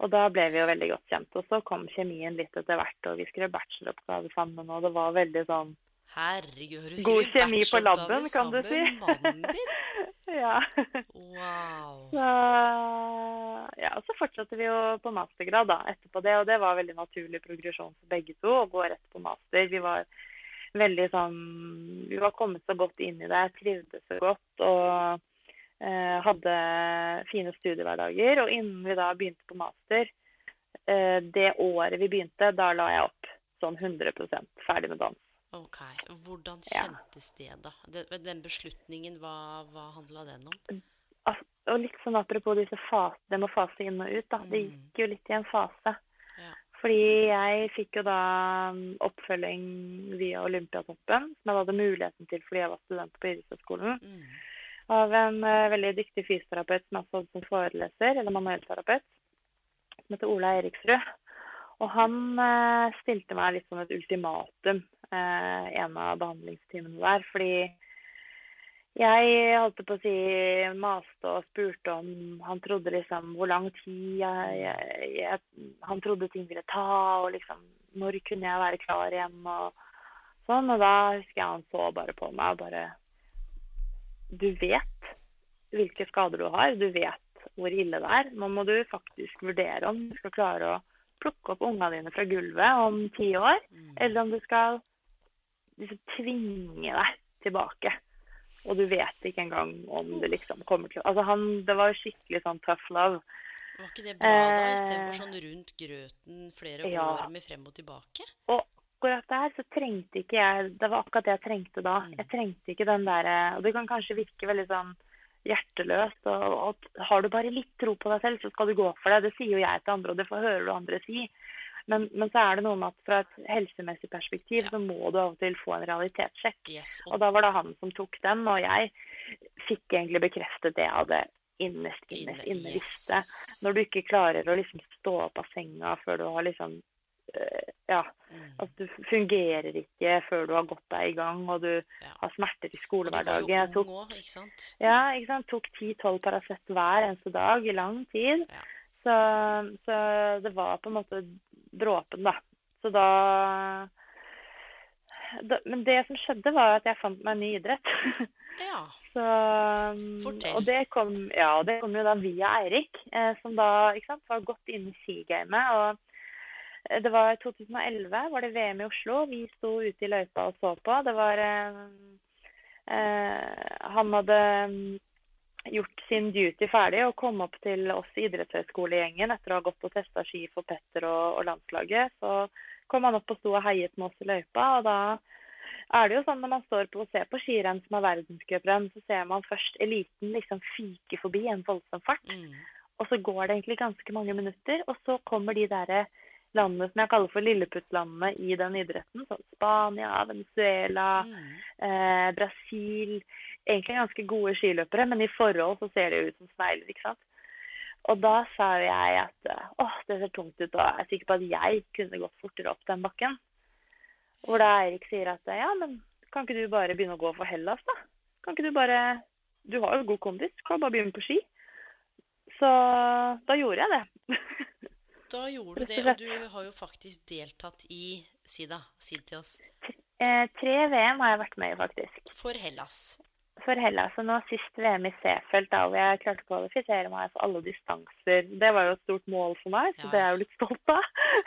Og da ble vi jo veldig godt kjent. Og så kom kjemien litt etter hvert, og vi skrev bacheloroppgave sammen, og det var veldig sånn Herregud, du God kjemi på laben, labben, kan du si. Mannen din? Ja. Wow. Så, ja, så fortsatte vi jo på mastergrad da, etterpå det, og det var veldig naturlig progresjon for begge to å gå rett på master. Vi var veldig sånn Vi var kommet så godt inn i det, trivdes så godt og hadde fine studiehverdager. Og innen vi da begynte på master, eh, det året vi begynte, da la jeg opp sånn 100% ferdig med dans. Ok. Hvordan Ja. kjentes det, da? Den, den beslutningen, hva, hva handla den om? Al- Og litt sånn apropos disse fas, det med å fase inn og ut, da. Det Mm. gikk jo litt i en fase. Ja. Fordi jeg fikk jo da mm, oppfølging via Olympiatoppen, som jeg hadde muligheten til fordi jeg var student på idrettshøyskolen, Mm. Av en eh, veldig dyktig fysioterapeut som jeg hadde som foreleser, eller manuellterapeut, som heter Ola Eriksrud. Og han eh, stilte meg litt sånn et ultimatum eh, en av behandlingstimene der, fordi jeg holdt på å si maste og spurte om Han trodde liksom hvor lang tid jeg, jeg, jeg, Han trodde ting ville ta, og liksom Når kunne jeg være klar igjen, og sånn. Og da husker jeg han så bare på meg og bare Du vet hvilke skader du har. Du vet hvor ille det er. Nå må du faktisk vurdere om du skal klare å plukke opp unga dine fra gulvet om ti år, Mm. eller om du skal liksom tvinge deg tilbake. Og du vet ikke engang om det liksom kommer til Altså han Det var skikkelig sånn tough love. Var ikke det bra, da? Eh, Istedenfor sånn rundt grøten flere ja. år med frem og tilbake? Og akkurat der så trengte ikke jeg Det var akkurat det jeg trengte da. Mm. Jeg trengte ikke den derre Og det kan kanskje virke veldig sånn hjerteløst. Og, og har du bare litt tro på deg selv, så skal du gå for det. Det sier jo jeg til andre, og det får hører du andre si. Men, men så er det noe med at fra et helsemessig perspektiv Ja. så må du av og til få en realitetssjekk. Yes. Og da var det han som tok den, og jeg fikk egentlig bekreftet det jeg hadde innerst, Inne- inne yes. visste. Når du ikke klarer å liksom stå opp av senga før du har liksom Ja, Mm. at du fungerer ikke før du har gått deg i gang, og du Ja. har smerter i skolehverdagen. Jeg tok ung ikke sant? ja, ikke sant? Tok 10-12 Paracet hver eneste dag i lang tid. Ja. Så, så det var på en måte dråpen, da. Så da, da Men det som skjedde, var at jeg fant meg en ny idrett. Ja. Så, Fortell. Og det kom, ja, det kom jo da via Eirik, eh, som da sant, var godt inne i skigamet. Og eh, det var 2011, var det VM i Oslo. Vi sto ute i løypa og så på. Det var eh, eh, Han hadde mm, gjort sin duty ferdig og kom opp til oss i idrettshøyskolegjengen etter å ha gått og testa ski for Petter og, og landslaget. Så kom han opp og sto og heiet med oss i løypa. og da er det jo sånn når man står på og ser på skirenn som er verdenscuprenn, så ser man først eliten liksom fyke forbi en voldsom fart. Mm. Og så går det egentlig ganske mange minutter, og så kommer de der landene som jeg kaller for lilleputtlandene i den idretten. Sånn Spania, Venezuela, Mm. eh, Brasil. Egentlig ganske gode skiløpere, men i forhold så ser de ut som snegler, ikke sant. Og da sa jeg at eh, åh, det ser tungt ut, og jeg er sikker på at jeg kunne gått fortere opp den bakken. Hvor da Eirik sier at ja, men kan ikke du bare begynne å gå for Hellas, da? Kan ikke du bare Du har jo god kondis, kan du bare begynne på ski? Så da gjorde jeg det. Da gjorde du det, og du har jo faktisk deltatt i Sida. Si det til oss. eh, tre VM har jeg vært med i, faktisk. For Hellas. For Hellas. Og nå sist VM i Seefeld, da hvor jeg klarte å kvalifisere meg for alle distanser. Det var jo et stort mål for meg, så Ja. det er jeg jo litt stolt av.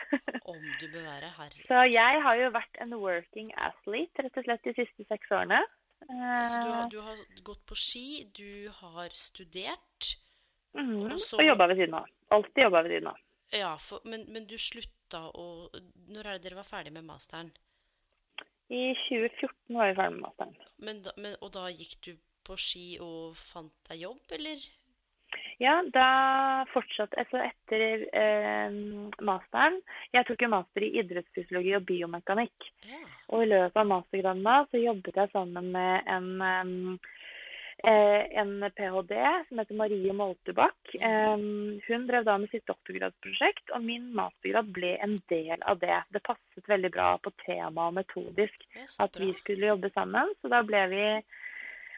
Om du bør være herre. Så jeg har jo vært en working athlete rett og slett de siste seks årene. Så du har, Eh, du har gått på ski, du har studert. mhm, og så- Og jobba ved siden av. Alltid jobba ved siden av. Ja, for, men, men du slutta å Når er det dere var ferdig med masteren? I 2014 var vi ferdig med masteren. Men da, men, og da gikk du på ski og fant deg jobb, eller? Ja, da fortsatte Altså etter eh, masteren Jeg tok jo master i idrettsfysiologi og biomekanikk. Ja. Og i løpet av mastergraden da, så jobbet jeg sammen med en, eh, en ph.d. som heter Marie Moltebakk. Em, hun drev da med sitt doktorgradsprosjekt, og min mastergrad ble en del av det. Det passet veldig bra på tema og metodisk at vi skulle jobbe sammen. Så da ble vi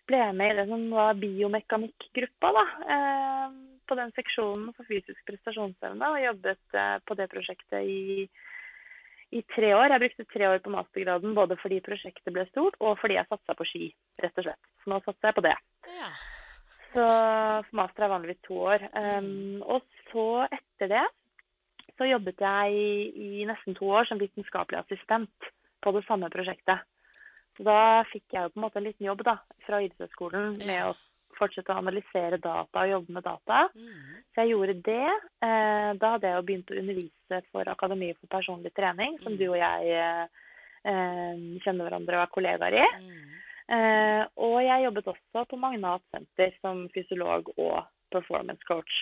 ble med i det som var biomekanikkgruppa, da. Eh, på den seksjonen for fysisk prestasjonsevne, og jobbet eh, på det prosjektet i i tre år. Jeg brukte tre år på mastergraden både fordi prosjektet ble stort, og fordi jeg satsa på ski, rett og slett. Så nå satser jeg på det. Ja. Så master er vanligvis to år. Um, og så etter det så jobbet jeg i, nesten to år som vitenskapelig assistent på det samme prosjektet. Så da fikk jeg jo på en måte en liten jobb da, fra idrettshøyskolen med å fortsette å analysere data og jobbe med data. Mm. Så jeg gjorde det. Eh, da hadde jeg jo begynt å undervise for Akademiet for personlig trening, som Mm. du og jeg eh, eh, kjenner hverandre og er kollegaer i. Mm. Eh, og jeg jobbet også på Magnat senter som fysiolog og performance coach.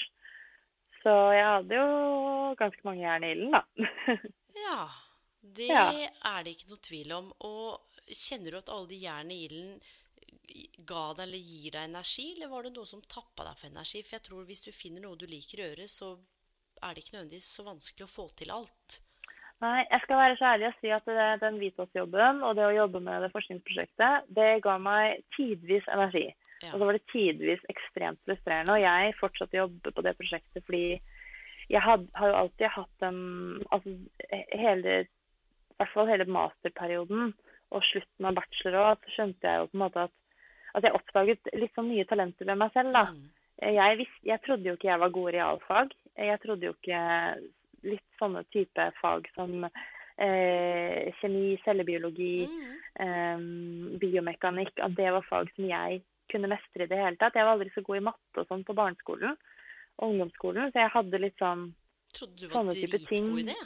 Så jeg hadde jo ganske mange jern i ilden, da. Ja. Det Ja. er det ikke noe tvil om. Og kjenner du at alle de jernene i ilden ga deg eller gir deg energi, eller var det noe som tappa deg for energi? For jeg tror hvis du finner noe du liker å gjøre, så er det ikke nødvendigvis så vanskelig å få til alt. Nei, jeg skal være så ærlig og si at det, den Vitas-jobben og det å jobbe med det forskningsprosjektet, det ga meg tidvis energi. Ja. Og så var det tidvis ekstremt frustrerende. Og jeg fortsatte å jobbe på det prosjektet fordi jeg had, har jo alltid hatt en Altså hele I hvert fall hele masterperioden og slutten av bachelor òg, så skjønte jeg jo på en måte at at jeg oppdaget litt sånn nye talenter ved meg selv. da. Mm. Jeg, visst, jeg trodde jo ikke jeg var god i realfag. Jeg trodde jo ikke litt sånne type fag som eh, kjemi, cellebiologi, Mm. eh, biomekanikk, at det var fag som jeg kunne mestre i det hele tatt. Jeg var aldri så god i matte og sånn på barneskolen og ungdomsskolen, så jeg hadde litt sånn Trodde du var dritgod i ting. det?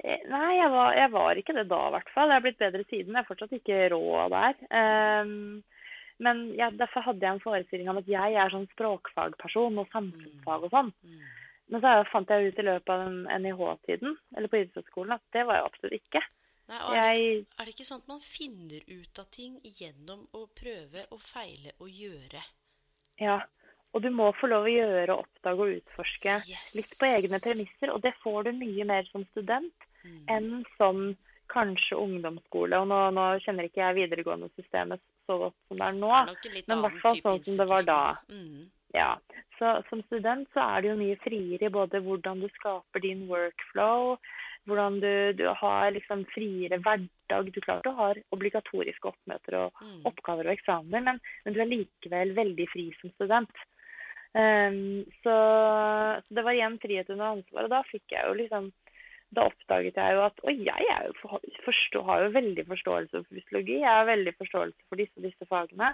Eh, Nei, jeg var, jeg var ikke det da, i hvert fall. Jeg har blitt bedre siden. Jeg er fortsatt ikke rå der. Um, men jeg, derfor hadde jeg en forestilling om at jeg er sånn språkfagperson og samfunnsfag og sånn. Mm. men så fant jeg ut i løpet av NIH-tiden, eller på idrettshøyskolen, at det var jeg absolutt ikke. Nei, er, er, det, er det ikke sånn at man finner ut av ting gjennom å prøve og feile og gjøre? ja, og du må få lov å gjøre, oppdage og utforske Yes. litt på egne premisser, og det får du mye mer som student Mm. enn som kanskje ungdomsskole. Og nå, nå kjenner ikke jeg videregående systemet så godt som det er nå. Det er men i hvert fall sånn som det var da. Mm. Ja, så som student så er det jo mye friere i både hvordan du skaper din workflow, hvordan du, du har liksom friere hverdag. Du klart du har obligatoriske oppmøter og Mm. oppgaver og eksamener, men, men du er likevel veldig fri som student. Ehm, så, så det var igjen frihet under ansvar, og da fikk jeg jo liksom da oppdaget jeg jo at Og jeg jo for, forstå, har jo veldig forståelse for fysiologi. Jeg har veldig forståelse for disse og disse fagene.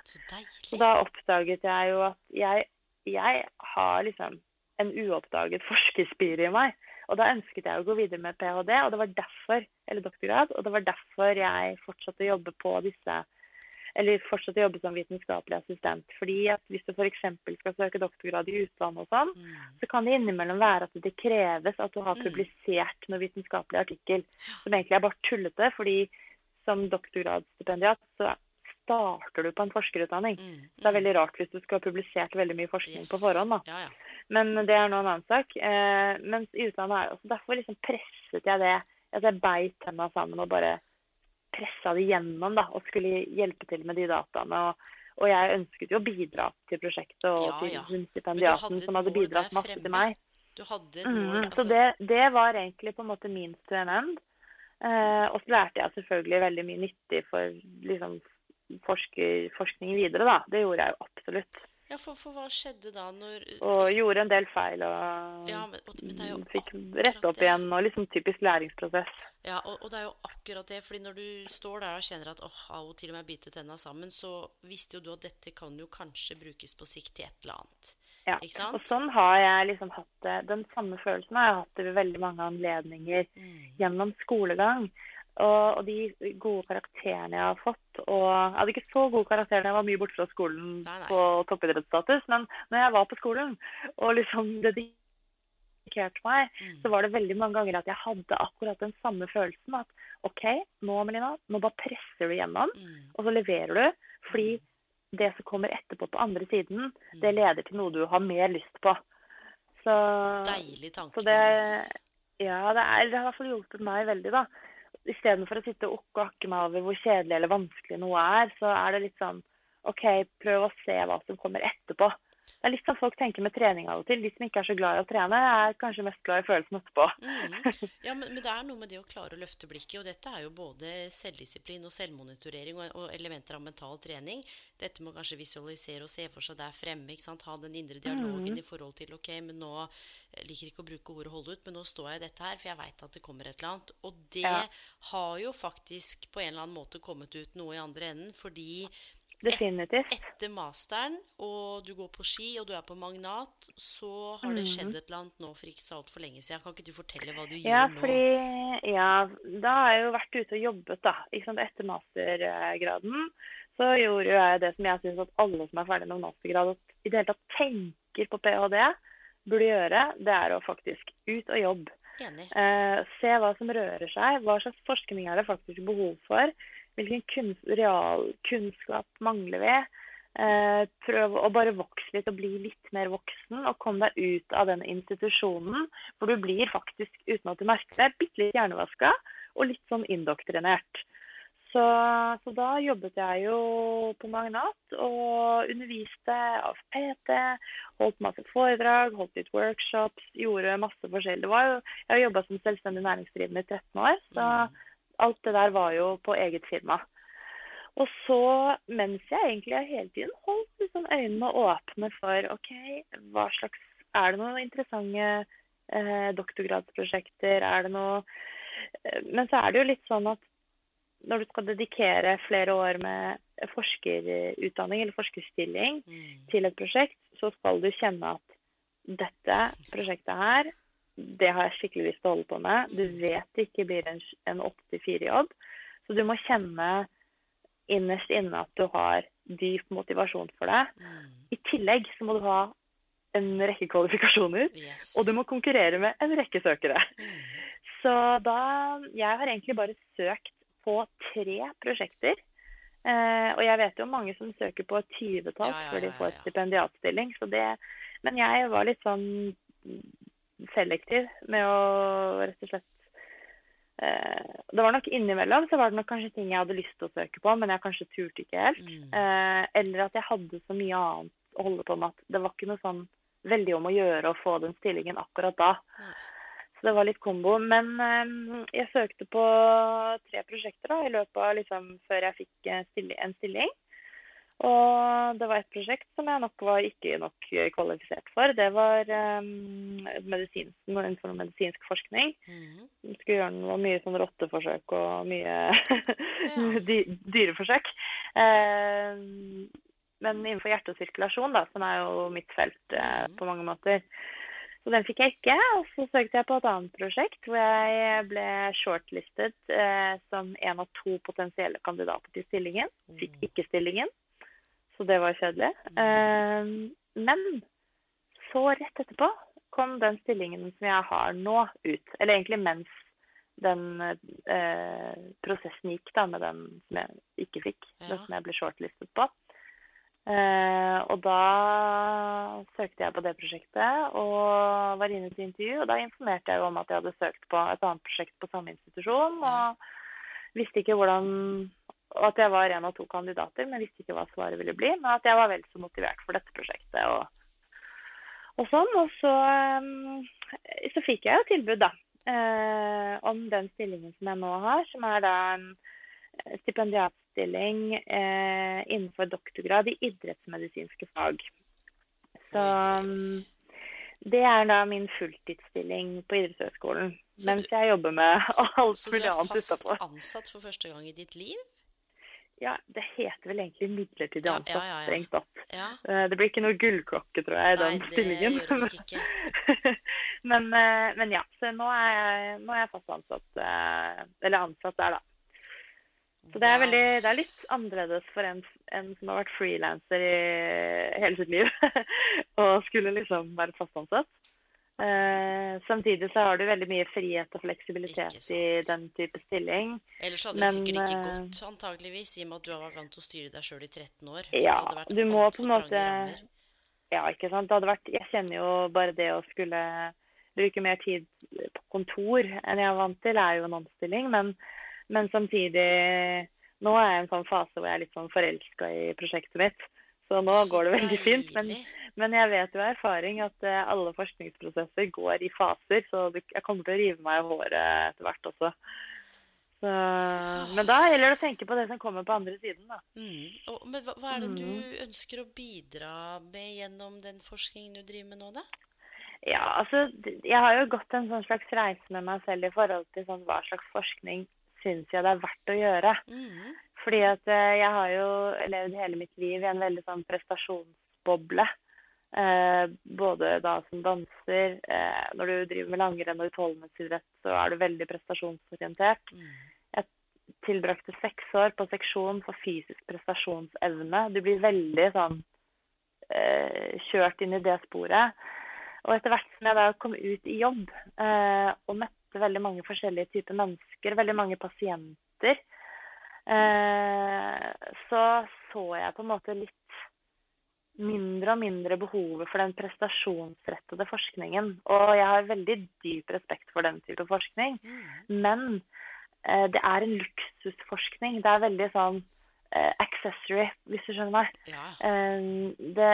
Så da oppdaget jeg jo at jeg, jeg har liksom en uoppdaget forskerspire i meg. Og da ønsket jeg å gå videre med ph.d., og det var derfor, eller doktorgrad, og det var derfor jeg fortsatte å jobbe på disse eller fortsette å jobbe som vitenskapelig assistent. Fordi at hvis du f.eks. skal søke doktorgrad i utlandet og sånn, Mm. så kan det innimellom være at det kreves at du har Mm. publisert noen vitenskapelig artikkel. Som egentlig er bare tullete, fordi som doktorgradsstipendiat så starter du på en forskerutdanning. Mm. Så det er veldig rart hvis du skal ha publisert veldig mye forskning Yes. på forhånd. da. Ja, ja. Men det er nå en annen sak. Eh, mens i utlandet er det også Derfor liksom presset jeg det. Altså jeg beit tenna sammen og bare pressa det gjennom da, og skulle hjelpe til med de dataene. Og, og jeg ønsket jo å bidra til prosjektet og Ja, til ja. hun stipendiaten som hadde bidratt masse fremme. til meg. Du hadde et mål Mhm, altså, Så det, det var egentlig på en måte min an end. Eh, og så lærte jeg selvfølgelig veldig mye nyttig for liksom, forsker, forskning videre, da. Det gjorde jeg jo absolutt. Ja, for, for hva skjedde da når Og altså, gjorde en del feil og Ja, men, og- men fikk rett opp det. igjen. Og liksom typisk læringsprosess. Ja, og, og det er jo akkurat det. fordi når du står der og kjenner at åh, av og til må jeg bite tenna sammen, så visste jo du at dette kan jo kanskje brukes på sikt til et eller annet. Ja. Ikke sant? Og sånn har jeg liksom hatt det. Den samme følelsen har jeg hatt det ved veldig mange anledninger Mm. gjennom skolegang. Og, og de gode karakterene jeg har fått og Jeg hadde ikke så gode karakterer da jeg var mye borte fra skolen Nei, nei. på toppidrettsstatus, men når jeg var på skolen og liksom dedikerte meg, Mm. så var det veldig mange ganger at jeg hadde akkurat den samme følelsen. At OK, nå Melina, nå bare presser du gjennom, Mm. og så leverer du. Fordi det som kommer etterpå på andre siden, det leder til noe du har mer lyst på. Så Deilig tanke. så det, ja, det, er, det har i hvert fall hjulpet meg veldig, da. Istedenfor å sitte og okke og akke meg over hvor kjedelig eller vanskelig noe er, så er det litt sånn OK, prøv å se hva som kommer etterpå. Det er litt sånn folk tenker med trening av og til. De som ikke er så glad i å trene, er kanskje mest glad i følelsen etterpå. Mm. Ja, men, men det er noe med det å klare å løfte blikket. Og dette er jo både selvdisiplin og selvmonitorering og, og elementer av mental trening. Dette må kanskje visualisere og se for seg der fremme. ikke sant? Ha den indre dialogen Mm. i forhold til OK, men nå jeg liker ikke å bruke ordet holde ut, men nå står jeg i dette her, for jeg veit at det kommer et eller annet. Og det Ja. har jo faktisk på en eller annen måte kommet ut noe i andre enden, fordi Definitivt. etter masteren, og du går på ski, og du er på Magnat, så har det Mhm. skjedd et eller annet nå for ikke så altfor lenge siden. Kan ikke du fortelle hva du Ja, gjør nå? Ja, da har jeg jo vært ute og jobbet, da. Ikke sant? Etter mastergraden så gjorde jeg det som jeg syns at alle som er ferdig med mastergrad, og i det hele tatt tenker på ph.d., burde gjøre. Det er å faktisk ut og jobbe. Eh, se hva som rører seg. Hva slags forskning er det faktisk behov for? Hvilken kunst, realkunnskap mangler vi? Eh, prøv å bare vokse litt og bli litt mer voksen. Og kom deg ut av den institusjonen hvor du blir faktisk, uten at du merker det, bitte litt hjernevaska og litt sånn indoktrinert. Så, så da jobbet jeg jo på Magnat og underviste av PT, holdt masse foredrag, holdt litt workshops, gjorde masse forskjellig. Jeg har jobba som selvstendig næringsdrivende i 13 år, så Mm. Alt det der var jo på eget firma. Og så, mens jeg egentlig hele tiden holdt liksom øynene åpne for OK, hva slags Er det noen interessante eh, doktorgradsprosjekter? Er det noe eh, Men så er det jo litt sånn at når du skal dedikere flere år med forskerutdanning eller forskerstilling Mm. til et prosjekt, så skal du kjenne at dette prosjektet her, det har jeg skikkelig lyst til å holde på med. Du Mm. vet det ikke blir en, en 8-4-jobb, så du må kjenne innerst inne at du har dyp motivasjon for det. Mm. I tillegg så må du ha en rekke kvalifikasjoner, Yes. og du må konkurrere med en rekke søkere. Mm. Så da Jeg har egentlig bare søkt på tre prosjekter. Eh, og jeg vet jo mange som søker på et tyvetall Ja, ja, før de ja, får ja, stipendiatstilling. Så det, men jeg var litt sånn selektiv med å rett og slett eh, Det var nok innimellom så var det nok kanskje ting jeg hadde lyst til å søke på, men jeg kanskje turte ikke helt. Mm. Eh, eller at jeg hadde så mye annet å holde på med at det var ikke noe sånn veldig om å gjøre å få den stillingen akkurat da. Så det var litt kombo. Men eh, jeg søkte på tre prosjekter da, i løpet av liksom før jeg fikk en stilling. Og det var et prosjekt som jeg nok var ikke nok eh, kvalifisert for. Det var um, innenfor medisinsk forskning. Mm. Skulle gjøre noe mye sånn rotteforsøk og mye dy dyreforsøk. Eh, men innenfor hjerte og sirkulasjon, da, som er jo mitt felt uh, på mange måter. Så den fikk jeg ikke. Og så søkte jeg på et annet prosjekt hvor jeg ble shortlistet uh, som en av to potensielle kandidater til stillingen. Fikk Mm. ikke stillingen, så det var kjedelig. Eh, men så rett etterpå kom den stillingen som jeg har nå, ut. Eller egentlig mens den eh, prosessen gikk da, med den som jeg ikke fikk. Ja. Den som jeg ble shortlistet på. Eh, og da søkte jeg på det prosjektet og var inne til intervju. Og da informerte jeg jo om at jeg hadde søkt på et annet prosjekt på samme institusjon. Og visste ikke hvordan og at jeg var en av to kandidater, men visste ikke hva svaret ville bli. Men at jeg var vel så motivert for dette prosjektet og, og sånn. Og så, eh, så fikk jeg jo tilbud, da. eh, om den stillingen som jeg nå har, som er da en stipendiatstilling eh, innenfor doktorgrad i idrettsmedisinske fag. Så mm, det er da min fulltidsstilling på idrettshøgskolen. Mens jeg jobber med alt mulig annet utapå. Så du er fast ansatt for første gang i ditt liv? Ja, det heter vel egentlig midlertidig Ja, ja, ansatt, ja, ja. strengt tatt. Ja. Eh, Det blir ikke noe gullklokke, tror jeg, i Nei, den det stillingen. men, eh, men ja, så nå er jeg, nå er jeg fast ansatt. eh, Eller ansatt der, da. Så det er, veldig, det er litt annerledes for en, en som har vært frilanser i hele sitt liv, og skulle liksom være fast ansatt. Eh, samtidig så har du veldig mye frihet og fleksibilitet i den type stilling. Ellers hadde det sikkert ikke eh, gått, antageligvis, i og med at du har vært vant til å styre deg sjøl i 13 år. Ja, du må på en måte. Ja, ikke sant. Det hadde vært, jeg kjenner jo bare det å skulle bruke mer tid på kontor enn jeg er vant til, er jo en omstilling. Men, men samtidig Nå er jeg i en sånn fase hvor jeg er litt sånn forelska i prosjektet mitt. Så nå Så går det veldig fint. Men. Men jeg vet jo av erfaring at eh, alle forskningsprosesser går i faser, så jeg kommer til å rive meg i håret etter hvert også. Så, men da gjelder det å tenke på det som kommer på andre siden, da. Mm. Og, men hva, hva er det Mm. du ønsker å bidra med gjennom den forskningen du driver med nå, da? Ja, altså, jeg har jo gått en sånn slags reise med meg selv i forhold til sånn, hva slags forskning syns jeg det er verdt å gjøre. Mm. Fordi at eh, jeg har jo levd hele mitt liv i en veldig sånn prestasjonsboble. Eh, både da som danser, eh, når du driver med langrenn og utholdenhetsidrett, så er du veldig prestasjonsorientert. Mm. Tilbrakte seks år på seksjon for fysisk prestasjonsevne. Du blir veldig sånn eh, kjørt inn i det sporet. Og etter hvert som jeg da kom ut i jobb eh, og møtte veldig mange forskjellige typer mennesker, veldig mange pasienter, eh, så så jeg på en måte litt mindre og mindre behovet for den prestasjonsrettede forskningen. Og jeg har veldig dyp respekt for den type forskning. Mm. Men eh, det er en luksusforskning. Det er veldig sånn eh, accessory, hvis du skjønner meg. Ja. Eh, det,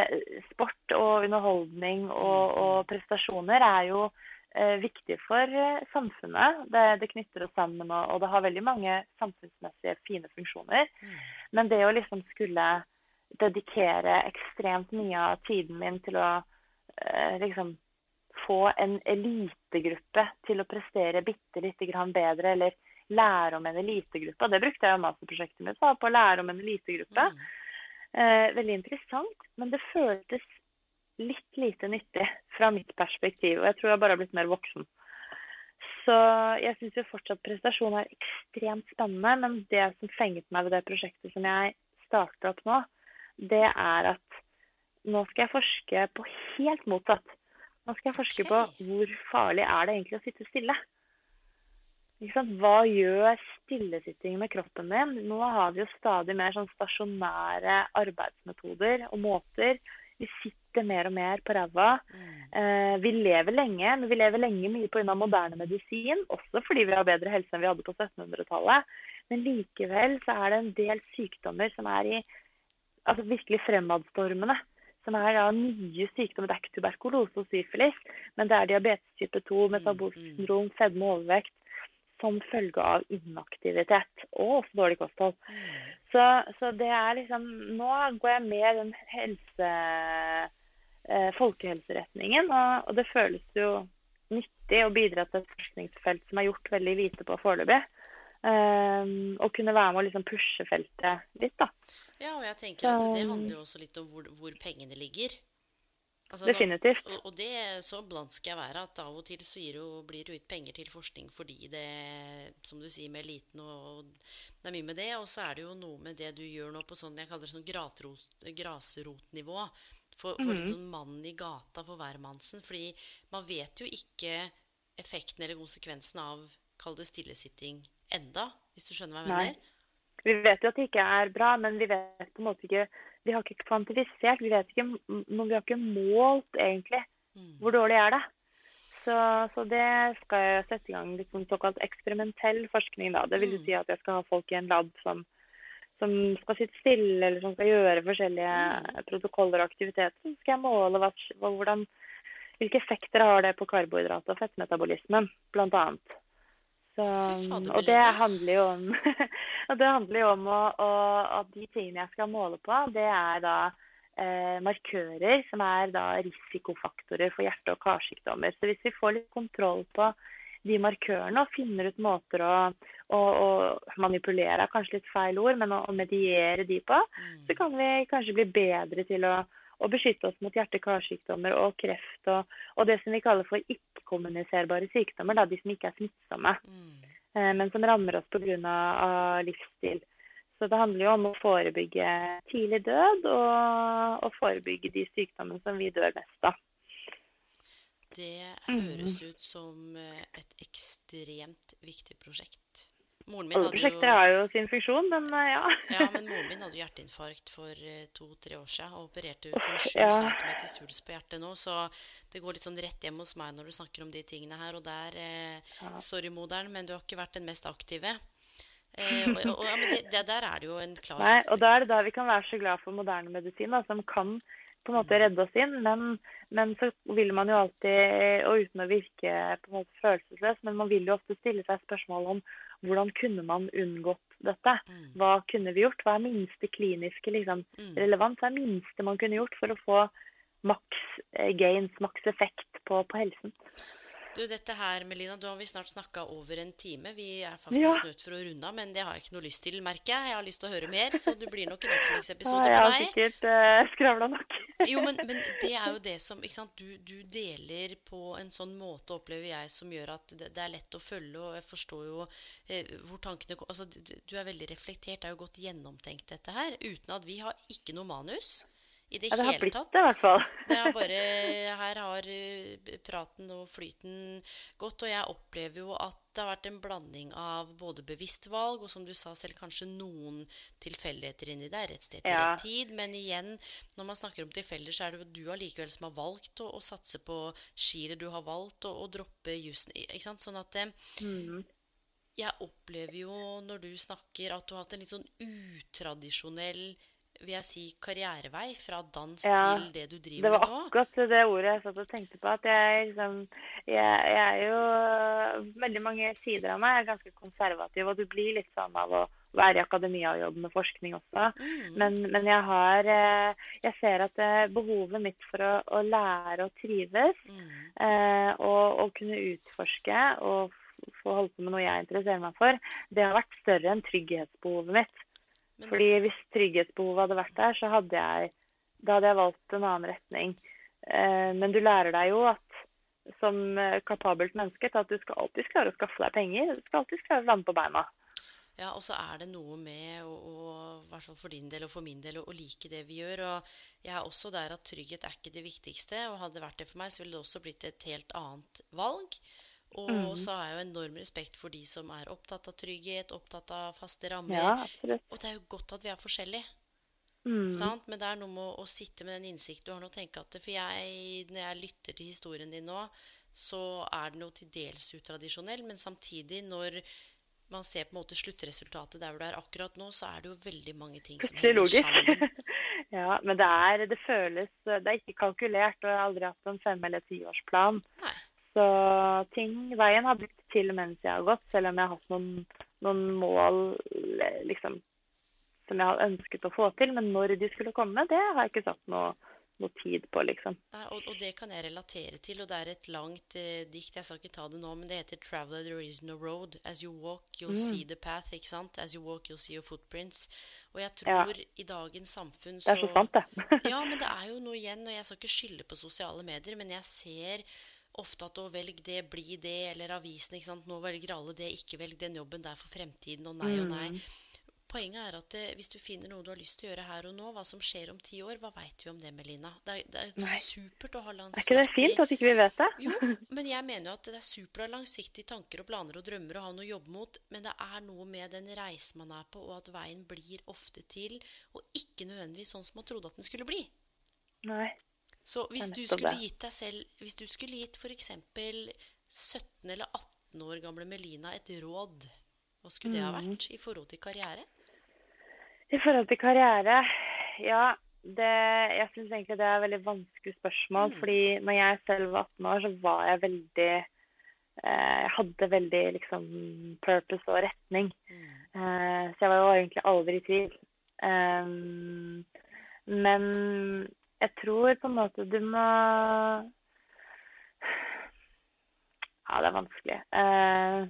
sport og underholdning og, og prestasjoner er jo eh, viktig for eh, samfunnet. Det, det knytter oss sammen, og, og det har veldig mange samfunnsmessige fine funksjoner. Mm. Men det å liksom skulle dedikere ekstremt mye av tiden min til å eh, liksom få en elitegruppe til å prestere bitte lite grann bedre, eller lære om en elitegruppe. Og det brukte jeg jo masterprosjektet mitt på, på å lære om en elitegruppe. Mm. Eh, veldig interessant, men det føltes litt lite nyttig fra mitt perspektiv. Og jeg tror jeg bare har blitt mer voksen. Så jeg syns jo fortsatt prestasjon er ekstremt spennende, men det som fenget meg ved det prosjektet som jeg starter opp nå, det er at nå skal jeg forske på helt motsatt. Nå skal jeg forske okay. på hvor farlig er det egentlig å sitte stille. Hva gjør stillesitting med kroppen din? Nå har vi jo stadig mer sånn stasjonære arbeidsmetoder og måter. Vi sitter mer og mer på ræva. Eh, vi lever lenge, men vi lever lenge mye pga. moderne medisin. Også fordi vi har bedre helse enn vi hadde på 1700-tallet. Men likevel så er det en del sykdommer som er i altså virkelig fremadstormende. Som er da nye sykdommer. Det er ikke tuberkulose og syfilis, men det er diabetes type 2, metabolsyndrom, mm. fedme og overvekt som følge av inaktivitet og også dårlig kosthold. Så, så det er liksom Nå går jeg med den helse, eh, folkehelseretningen, og, og det føles jo nyttig å bidra til et forskningsfelt som er gjort veldig lite på foreløpig. Um, og kunne være med å liksom pushe feltet litt, da. Ja, og jeg tenker at det handler jo også litt om hvor, hvor pengene ligger. Altså, nå- Definitivt. og, og det så blant skal jeg være at av og til så jo, blir det jo ut penger til forskning fordi det, som du sier, med eliten og Det er mye med det. Og så er det jo noe med det du gjør nå på sånn jeg kaller det sånn gratrot, grasrotnivå. For, for mm -hmm. sånn mannen i gata for hvermannsen. Fordi man vet jo ikke effekten eller konsekvensen av kall det stillesitting enda, hvis du skjønner hva jeg Nei. mener? Vi vet jo at det ikke er bra, men vi vet på en måte ikke Vi har ikke kvantifisert. Vi vet ikke, Men vi har ikke målt egentlig Mm. hvor dårlig er det. Så, så det skal jeg sette i gang sånn såkalt eksperimentell forskning. da. Det vil jo Mm. si at jeg skal ha folk i en lab som, som skal sitte stille, eller som skal gjøre forskjellige Mm. protokoller og aktiviteter. Så skal jeg måle hva, hvordan, hvilke effekter har det på karbohydrat- og fettmetabolismen, annet. Så, fader, og det om, og det handler jo om å, å, at de tingene jeg skal måle på, det er da eh, markører som er da risikofaktorer for hjerte- og karsykdommer. Så hvis vi får litt kontroll på de markørene og finner ut måter å, å, å manipulere, er kanskje litt feil ord, men å mediere de på, Mm. så kan vi kanskje bli bedre til å, å beskytte oss mot hjerte-karsykdommer og kreft og, og det som vi kaller for ikke-kommuniserbare sykdommer, da, de som ikke er smittsomme Mm. eh, men som rammer oss pga. av livsstil. Så det handler jo om å forebygge tidlig død og, og forebygge de sykdommene som vi dør mest av. Det Mm. høres ut som eh, et ekstremt viktig prosjekt. Jo, har jo sin funksjon, men eh, ja. ja, men moren min hadde hjerteinfarkt for eh, to-tre år siden og opererte ut en Uff, 7 ja. cm svulst på hjertet nå, så det går litt sånn rett hjem hos meg når du snakker om de tingene her. Og der eh, Ja. Sorry, moderen, men du har ikke vært den mest aktive. Eh, og, og, ja, men det, det der er det jo en klar Nei, og da er det da vi kan være så glad for moderne medisin, da, som kan på en måte redde oss inn. Men, men så vil man jo alltid, og uten å virke på en måte følelsesløs, men man vil jo ofte stille seg spørsmål om hvordan kunne man unngått dette? Mm, Hva kunne vi gjort? Hva er minste kliniske liksom, mm. relevans? Hva er minste man kunne gjort for å få maks eh, gains, maks effekt på, på helsen? Du, dette her, Melina, da har vi snart snakka over en time. Vi er faktisk Ja. nødt for å runde av, men det har jeg ikke noe lyst til, merker jeg. Jeg har lyst til å høre mer, så det blir nok en oppfølgingsepisode på deg. jeg har sikkert uh, skravla nok. Jo, men, men det er jo det som ikke sant? Du, du deler på en sånn måte, opplever jeg, som gjør at det, det er lett å følge. Og jeg forstår jo eh, hvor tankene går altså, du, du er veldig reflektert, det er jo godt gjennomtenkt, dette her. Uten at vi har ikke noe manus i det Ja, det har hele blitt tatt. det, i hvert fall. Det bare Her har eh, praten og flyten gått, og jeg opplever jo at det har vært en blanding av både bevisst valg og som du sa selv, kanskje noen tilfeldigheter inni der. Rett sted til rett tid. Men igjen, når man snakker om tilfeller, så er det du allikevel som har valgt å, å satse på skiret. du har valgt å, å droppe jussen. Ikke sant? Sånn at eh, Mm. jeg opplever jo når du snakker, at du har hatt en litt sånn utradisjonell vil jeg si, karrierevei fra dans Ja, til det du Det driver var med nå. akkurat det ordet jeg satt og tenkte på. At jeg liksom Jeg, jeg er jo Veldig mange sider av meg er ganske konservativ, og du blir litt sånn av å være i akademia og jobbe med forskning også. Mm. Men, men jeg har eh, Jeg ser at eh, behovet mitt for å, å lære å trives Mm. eh, og, og kunne utforske og få holde på med noe jeg interesserer meg for, det har vært større enn trygghetsbehovet mitt. Fordi hvis trygghetsbehovet hadde vært der, så hadde jeg, da hadde jeg valgt en annen retning. Eh, men du lærer deg jo at som eh, kapabelt menneske til at du skal alltid klare å skaffe deg penger. Du skal alltid klare å lande på beina. Ja, og så er det noe med, å, hvert fall for din del og for min del, å like det vi gjør. Og jeg er også der at trygghet er ikke det viktigste. Og hadde det vært det for meg, så ville det også blitt et helt annet valg. Og Mm. så har jeg jo enorm respekt for de som er opptatt av trygghet, opptatt av faste rammer. Ja. Og det er jo godt at vi er forskjellige. Mm. Sant? Men det er noe med å, å sitte med den innsikt du har nå tenke at For jeg, når jeg lytter til historien din nå, så er den jo til dels utradisjonell, men samtidig, når man ser på en måte sluttresultatet der hvor du er akkurat nå, så er det jo veldig mange ting som henger sammen. ja, men det er Det føles Det er ikke kalkulert, og jeg har aldri hatt en fem- eller tiårsplan. Nei. Så ting Veien har blitt til mens jeg har gått, selv om jeg har hatt noen, noen mål liksom som jeg har ønsket å få til. Men når de skulle komme, det har jeg ikke satt noe, noe tid på, liksom. Nei, og, og det kan jeg relatere til, og det er et langt eh, dikt. Jeg skal ikke ta det nå, men det heter 'Traveler there is no road'. As you walk, you'll Mm. see the path. ikke sant? As you walk, you'll see your footprints. Og jeg Ja. tror i dagens samfunn så Det er så sant, det. Ja, men det er jo noe igjen, og jeg skal ikke skylde på sosiale medier, men jeg ser ofte at å velg det, bli det, eller avisen, ikke sant. Nå velger alle det, ikke velg den jobben der for fremtiden, og nei og nei. Mm. Poenget er at det, hvis du finner noe du har lyst til å gjøre her og nå, hva som skjer om ti år, hva veit vi om det, Melina? Det er, det er supert å ha langsiktig Er ikke det fint at ikke vi vet det? Jo, men jeg mener jo at det er supert å ha langsiktige tanker og planer og drømmer og ha noe å jobbe mot, men det er noe med den reisen man er på, og at veien blir ofte til, og ikke nødvendigvis sånn som man trodde at den skulle bli. Nei. Så hvis du skulle gitt deg selv Hvis du skulle gitt f.eks. 17 eller 18 år gamle Melina et råd, hva skulle det ha Mm. vært i forhold til karriere? I forhold til karriere, ja det, Jeg syns egentlig det er et veldig vanskelig spørsmål. Mm. fordi når jeg selv var 18 år, så var jeg veldig eh, Jeg hadde veldig liksom purpose og retning. Mm. Uh, så jeg var jo egentlig aldri i tvil. Um, men jeg tror på en måte du må Ja, det er vanskelig. Eh,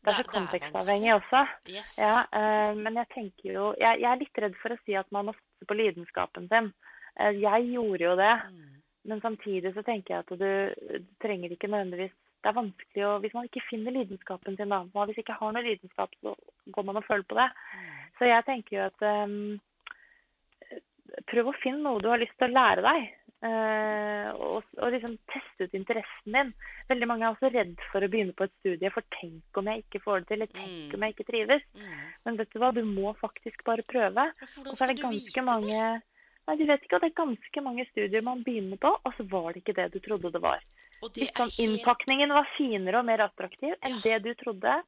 det er så kontekstavhengig også. Yes. Ja, eh, men jeg tenker jo jeg, jeg er litt redd for å si at man må satse på lidenskapen sin. Eh, jeg gjorde jo det, Mm. men samtidig så tenker jeg at du, du trenger ikke nødvendigvis Det er vanskelig å Hvis man ikke finner lidenskapen sin, da Hvis Hvis ikke har noe lidenskap, så går man og føler på det. Mm. Så jeg tenker jo at ehm, Prøv å finne noe du har lyst til å lære deg. eh, og, og liksom teste ut interessen din. Veldig mange er også redd for å begynne på et studie, for tenk om jeg ikke får det til, eller tenk Mm. om jeg ikke trives. Mm. Men vet du hva, du må faktisk bare prøve. Og så er det ganske mange Nei, du vet ikke at det er ganske mange studier man begynner på, og så var det ikke det du trodde det var. Og det Hvis sånn helt Innpakningen var finere og mer attraktiv enn Ja. det du trodde.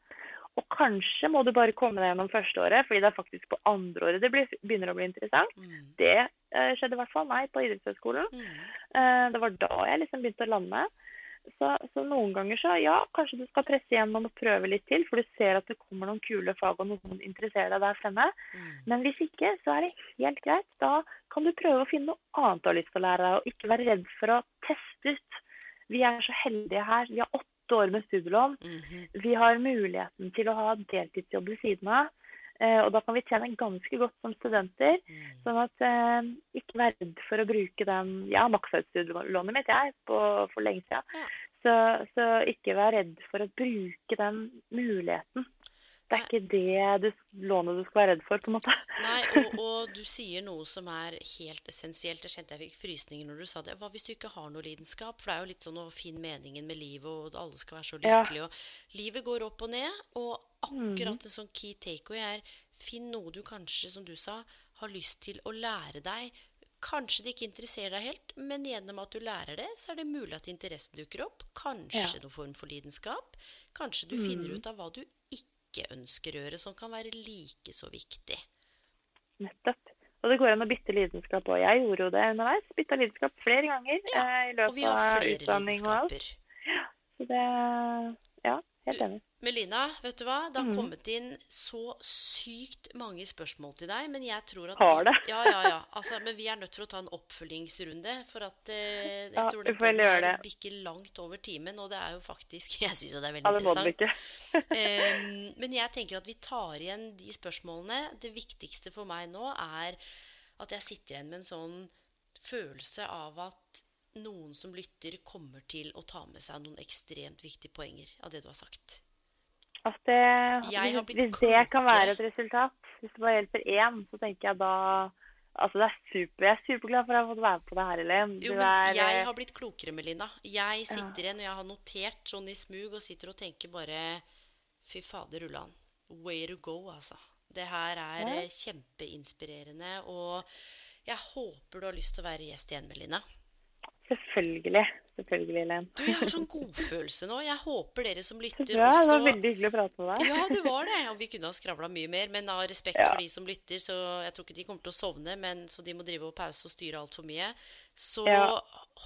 Og kanskje må du bare komme deg gjennom førsteåret, fordi det er faktisk på andreåret det blir, begynner å bli interessant. mm. Det uh, skjedde i hvert fall meg på idrettshøyskolen. Mm. Uh, det var da jeg liksom begynte å lande. Så, så noen ganger så ja, kanskje du skal presse igjennom og prøve litt til, for du ser at det kommer noen kule fag og noen interesserer deg der fremme. Mm. Men hvis ikke, så er det helt greit. Da kan du prøve å finne noe annet du har lyst til å lære deg, og ikke være redd for å teste ut. Vi er så heldige her. Vi har åtte år med studielån. Mhm. Vi har muligheten til å ha deltidsjobb ved siden av. eh, Og da kan vi tjene ganske godt som studenter. Mm. Sånn at eh, ikke vær redd for å bruke den Jeg har maksa ut studielånet mitt, jeg, på, for lenge siden. Ja. Så, så ikke vær redd for å bruke den muligheten. Det er ikke det du, lånet du skal være redd for, på en måte. Nei, og, og du sier noe som er helt essensielt. Jeg kjente jeg fikk frysninger når du sa det. Hva hvis du ikke har noe lidenskap? For det er jo litt sånn å finne meningen med livet, og alle skal være så lykkelige. Ja. livet går opp og ned, og Mm. akkurat en sånn key takeaway er finn noe du kanskje, som du sa, har lyst til å lære deg. Kanskje det ikke interesserer deg helt, men gjennom at du lærer det, så er det mulig at interessen dukker opp. Kanskje Ja. noen form for lidenskap. Kanskje du Mm. finner ut av hva du ikke ønsker å gjøre, som kan være like så viktig. Nettopp. Og det går an å bytte lidenskap òg. Jeg gjorde jo det underveis. Bytta lidenskap flere ganger Ja, eh, i løpet vi har av utdanning og alt. lidenskaper. Så det Ja, helt enig. Melina, vet du hva? Det har mm. kommet inn så sykt mange spørsmål til deg, men jeg tror at Har vi, det? Ja, ja, ja. Altså, men vi er nødt til å ta en oppfølgingsrunde, for at eh, jeg Ja, tror det. bikker langt over timen, og det er jo faktisk Jeg syns jo det er veldig Ja, det interessant. Em, men jeg tenker at vi tar igjen de spørsmålene. Det viktigste for meg nå er at jeg sitter igjen med en sånn følelse av at noen som lytter, kommer til å ta med seg noen ekstremt viktige poenger av det du har sagt. At det, har hvis, hvis det kan være et resultat, hvis det bare hjelper én, så tenker jeg da Altså, det er super. Jeg er superglad for å ha fått være med på det her, Elin. Jo, men er, jeg eh, har blitt klokere, Melina. Jeg sitter igjen og jeg har notert sånn i smug og sitter og tenker bare Fy fader, Ulland. Way to go, altså. Det her er Ja. eh, kjempeinspirerende, og jeg håper du har lyst til å være gjest igjen, Melina. Selvfølgelig. Selvfølgelig, Elaine. Du, jeg har sånn godfølelse nå. Jeg håper dere som lytter også... Det var veldig hyggelig å prate med deg. Ja, det var det. Og vi kunne ha skravla mye mer. Men av respekt Ja. for de som lytter, så jeg tror ikke de kommer til å sovne, men så de må drive og pause og styre altfor mye. Så Ja.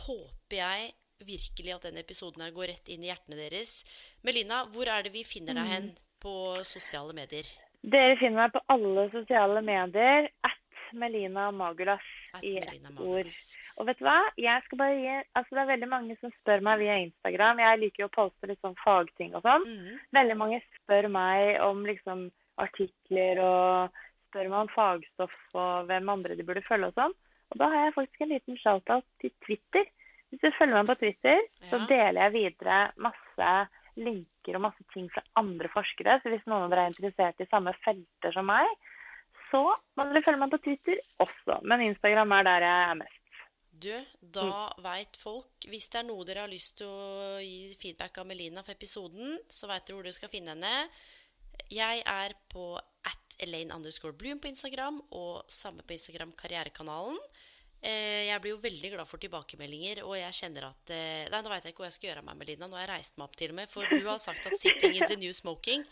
håper jeg virkelig at den episoden her går rett inn i hjertene deres. Melina, hvor er det vi finner deg hen Mm. på sosiale medier? Dere finner meg på alle sosiale medier. At Melina Magulas i ett ord. Og vet du hva? Jeg skal bare gi Altså, det er veldig mange som spør meg via Instagram. Jeg liker jo å poste litt sånn fagting og sånn. Mm. Veldig mange spør meg om liksom artikler og spør meg om fagstoff og hvem andre de burde følge og sånn. Og da har jeg faktisk en liten shout-out til Twitter. Hvis du følger meg på Twitter, så deler jeg videre masse linker og masse ting fra andre forskere. Så hvis noen av dere er interessert i samme felter som meg, så må dere følge meg på Twitter også. Men Instagram er der jeg er mest. Du, da Mm. veit folk Hvis det er noe dere har lyst til å gi feedback av Melina for episoden, så veit dere hvor dere skal finne henne. Jeg er på at Elaine underscore Bloom på Instagram, og samme på Instagram Karrierekanalen. Eh, Jeg blir jo veldig glad for tilbakemeldinger, og jeg kjenner at eh, Nei, nå veit jeg ikke hva jeg skal gjøre av meg, Melina. Nå har jeg reist meg opp til og med, for du har sagt at 'sitting is the new smoking'.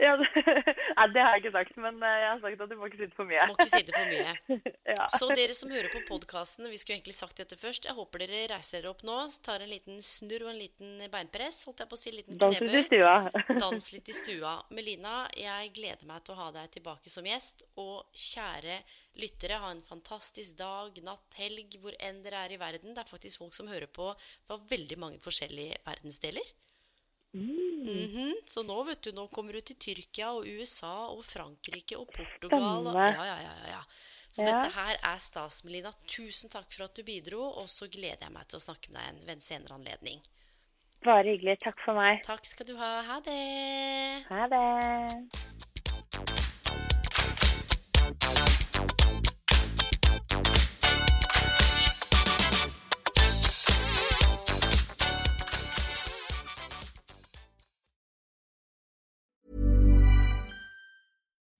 Ja, det, nei, det har jeg ikke sagt, men eh, jeg har sagt at du må ikke sitte for mye. Må ikke sitte for mye. Ja. Så dere som hører på podkasten, vi skulle egentlig sagt dette først. Jeg håper dere reiser dere opp nå, tar en liten snurr og en liten beinpress. Holdt jeg på å si en liten Dans litt i stua. Dans litt i stua. Melina, jeg gleder meg til å ha deg tilbake som gjest. Og kjære lyttere, ha en fantastisk dag, natt, helg, hvor enn dere er i verden. Det er faktisk folk som hører på fra veldig mange forskjellige verdensdeler. Mm. Mhm. Så nå, vet du, nå kommer du til Tyrkia og USA og Frankrike og Portugal. Og, ja, ja, ja, ja, ja. Så Ja. dette her er stas, Melina. Tusen takk for at du bidro, og så gleder jeg meg til å snakke med deg en ved en senere anledning. Bare hyggelig. Takk for meg. Takk skal du ha. Ha det. Ha det.